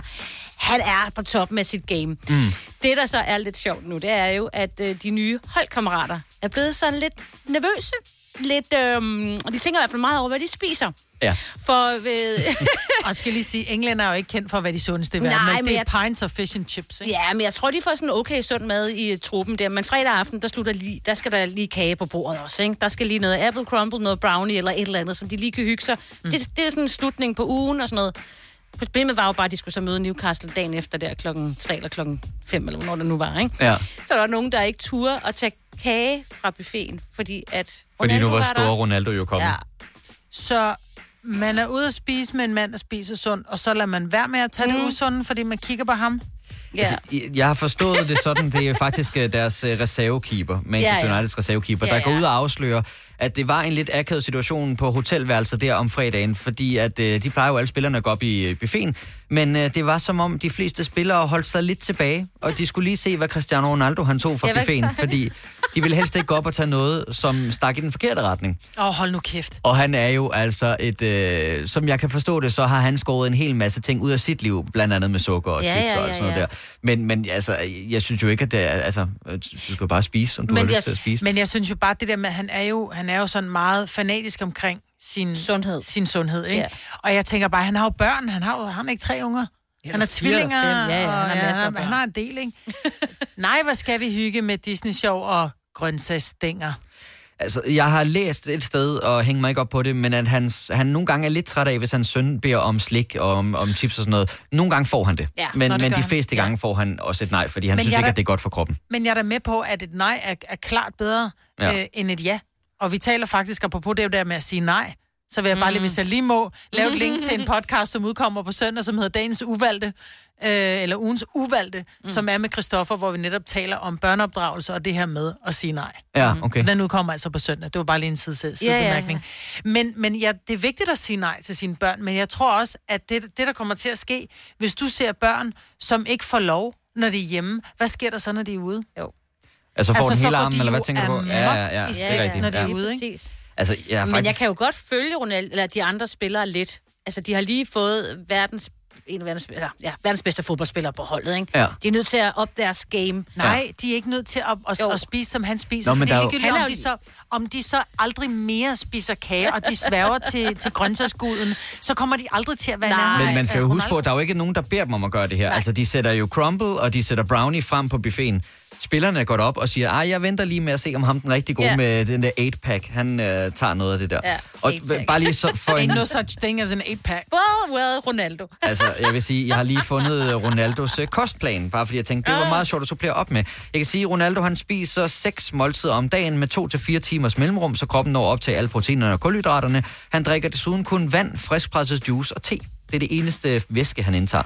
han er på toppen af sit game. Mm. Det, der så er lidt sjovt nu, det er jo, at øh, de nye holdkammerater er blevet sådan lidt nervøse. Lidt, øhm, og de tænker i hvert fald meget over, hvad de spiser. Ja. For ved... [LAUGHS] og skal lige sige, englænder er jo ikke kendt for, hvad de sundeste verden, Nej, men men det er jeg- pints og fish and chips, ikke? Ja, men jeg tror, de får sådan okay sund mad i uh, truppen der. Men fredag aften, der, slutter lige, der skal der lige kage på bordet også, ikke? Der skal lige noget apple crumble, noget brownie eller et eller andet, så de lige kan hygge sig. Mm. Det, det er sådan en slutning på ugen og sådan noget. Problemet var jo bare, at de skulle så møde Newcastle dagen efter der klokken 3 eller klokken 5, eller hvornår det nu var, ikke? Ja. Så der var nogen, der ikke turde at tage kage fra buffeten, fordi at Fordi Ronaldo nu var der. store Ronaldo jo kommet. Ja. Så man er ude at spise med en mand, der spiser sundt, og så lader man være med at tage mm. det usunde, fordi man kigger på ham. Ja. Altså, I- jeg har forstået det sådan, det er faktisk øh, deres øh, reservekeeper, Manchester Ja, ja. Uniteds reservekeeper, Ja, der går ud og afslører, at det var en lidt akavet situation på hotelværelset der om fredagen, fordi at øh, de plejer jo alle spillerne at gå op i øh, buffeten, men øh, det var som om de fleste spillere holdt sig lidt tilbage, og de skulle lige se, hvad Cristiano Ronaldo han tog fra buffeten, fordi de ville helst ikke gå op og tage noget, som stak i den forkerte retning. Åh, oh, hold nu kæft. Og han er jo altså et, øh, som jeg kan forstå det, så har han skåret en hel masse ting ud af sit liv, blandt andet med sukker og Ja, chips ja, og ja, sådan noget ja. der. Men, men altså, jeg synes jo ikke, at det er, altså, du skal jo bare spise, som du har lyst jeg, til at spise. men jeg synes jo bare, det der med, at han er jo, han er jo sådan meget fanatisk omkring sin sundhed. Sin sundhed ikke? Ja. Og jeg tænker bare, han har jo børn, han har jo han har ikke tre unger. Ja, han har tvillinger. Ja, ja, han har og af han, børn. han har en del, ikke? [LAUGHS] Nej, hvad skal vi hygge med Disney-show og grøntsagsstænger? Altså, jeg har læst et sted, og hænger mig ikke op på det, men at hans, han nogle gange er lidt træt af, hvis hans søn beder om slik og om, om chips og sådan noget. Nogle gange får han det, Ja, men, det men de han. fleste gange får han også et nej, fordi han Men synes ikke, da- at det er godt for kroppen. Men jeg er da med på, at et nej er, er klart bedre Ja. ja. øh, end et ja. Og vi taler faktisk, apropos det der med at sige nej, så vil jeg bare lige, hvis jeg lige må, lave et link til en [LAUGHS] podcast, som udkommer på søndag, som hedder Dagens Uvalgte, øh, eller Ugens Uvalgte, mm. som er med Christoffer, hvor vi netop taler om børneopdragelse og det her med at sige nej. Ja, okay. Så den udkommer altså på søndag. Det var bare lige en side, sidebemærkning. Ja, ja, ja. Men, men ja, det er vigtigt at sige nej til sine børn, men jeg tror også, at det, det, der kommer til at ske, hvis du ser børn, som ikke får lov, når de er hjemme, hvad sker der så, når de er ude? Jo. Altså får Altså, den så hele går armen, de eller hvad tænker du på? Ja, ja, ja, det er rigtigt. når de ja. er ude, ikke? Altså, jeg er Men faktisk... jeg kan jo godt følge Ronaldo, eller de andre spillere lidt. Altså, de har lige fået verdens, en af verdens, eller, ja, verdens bedste fodboldspillere på holdet, ikke? Ja. De er nødt til at op deres game. Nej, de er ikke nødt til at, at, at spise, som han spiser. Nå, fordi der er jo- ligegyldigt, er om jo- de, så, om de så aldrig mere spiser kage, og de sværger til, [LAUGHS] til grøntsagsguden, så kommer de aldrig til at være nærmere Men man skal jo huske på, at der er jo ikke nogen, der beder dem om at gøre det her. Altså, de sætter jo crumble, og de sætter brownie frem på buffeten. Spillerne går op og siger, ej, jeg venter lige med at se, om ham den rigtig gode Ja. med den der 8-pack, han øh, tager noget af det der. Ja, og 8-pack. bare lige så for en... Ain't no such thing as an 8-pack. Well, well, Ronaldo. [LAUGHS] Altså, jeg vil sige, jeg har lige fundet Ronaldos øh, kostplan, bare fordi jeg tænkte, det var meget sjovt at supplere op med. Jeg kan sige, at Ronaldo han spiser seks måltider om dagen med to til fire timers mellemrum, så kroppen når op til alle proteinerne og kulhydraterne. Han drikker desuden kun vand, friskpresset juice og te. Det er det eneste væske, han indtager.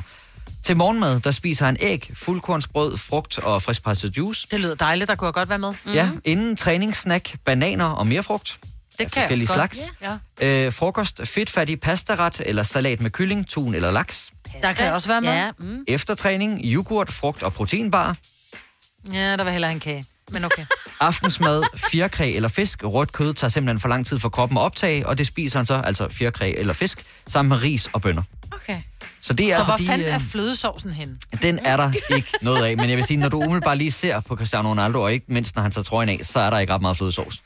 Til morgenmad, der spiser han æg, fuldkornsbrød, frugt og friskpresset juice. Det lyder dejligt, der kunne jeg godt være med. Mm-hmm. Ja, inden træningssnack, bananer og mere frugt. Det kan jeg forskellige også godt. slags. Ja. Øh, frokost, fedtfattig pastaret eller salat med kylling, tun eller laks. Der kan jeg også være med. Ja, mm. Efter træning, yoghurt, frugt og proteinbar. ja der var heller en kage. Men okay. [LAUGHS] Aftensmad, fjerkræ eller fisk. Rødt kød tager simpelthen for lang tid for kroppen at optage, og det spiser han så, altså fjerkræ eller fisk, sammen med ris og bønner. Så det er Så altså hvor de, fanden øh, er flødesovsen henne? Den er der ikke noget af, men jeg vil sige, når du umiddelbart lige ser på Cristiano Ronaldo, og ikke mindst når han tager trøjen af, så er der ikke ret meget flødesovs.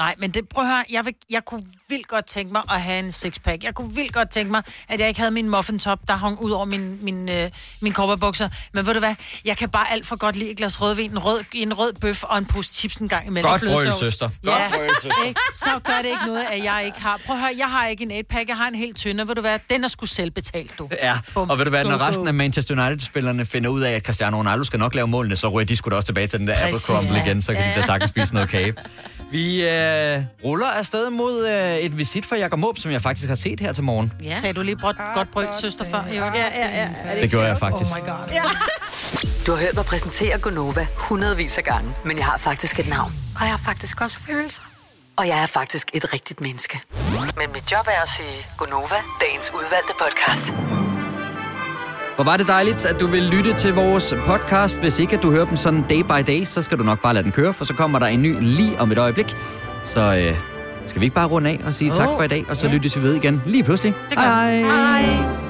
Nej, men det, prøv at høre, jeg, vil, jeg kunne vildt godt tænke mig at have en sixpack. Jeg kunne vildt godt tænke mig, at jeg ikke havde min muffin top, der hang ud over min, min, øh, min cowboybukser. Men ved du hvad, jeg kan bare alt for godt lide et glas rødvin, en rød, en rød bøf og en pose chips en gang imellem. Godt Flødesovs. brøl, søster. Ja, Godt brøl, søster. ikke? så gør det ikke noget, at jeg ikke har. Prøv at høre, jeg har ikke en 8-pack, jeg har en helt tynde. Ved du hvad, den er sgu selv betalt, du. Ja, Bum. og ved du hvad, når resten af Manchester United-spillerne finder ud af, at Cristiano Ronaldo skal nok lave målene, så ryger de sgu da også tilbage til den der apple Præcis, crumble ja. igen, så kan Ja, de da sagtens spise noget kage. [LAUGHS] Vi øh, ruller afsted mod øh, et visit fra Jakob Måb, som jeg faktisk har set her til morgen. Ja. Sagde du lige brød, godt brød, søster, før? Ja, ja, ja. ja. Det gjorde jeg faktisk. Oh my god. Ja. Du har hørt mig præsentere Gonova hundredvis af gange, men jeg har faktisk et navn. Og jeg har faktisk også følelser. Og jeg er faktisk et rigtigt menneske. Men mit job er at sige Gonova, dagens udvalgte podcast. Hvor var det dejligt, at du vil lytte til vores podcast. Hvis ikke at du hører dem sådan day by day, så skal du nok bare lade den køre, for så kommer der en ny lige om et øjeblik. Så øh, skal vi ikke bare runde af og sige oh, tak for i dag, og så ja. lyttes vi ved igen lige pludselig. Det gør vi. Hej.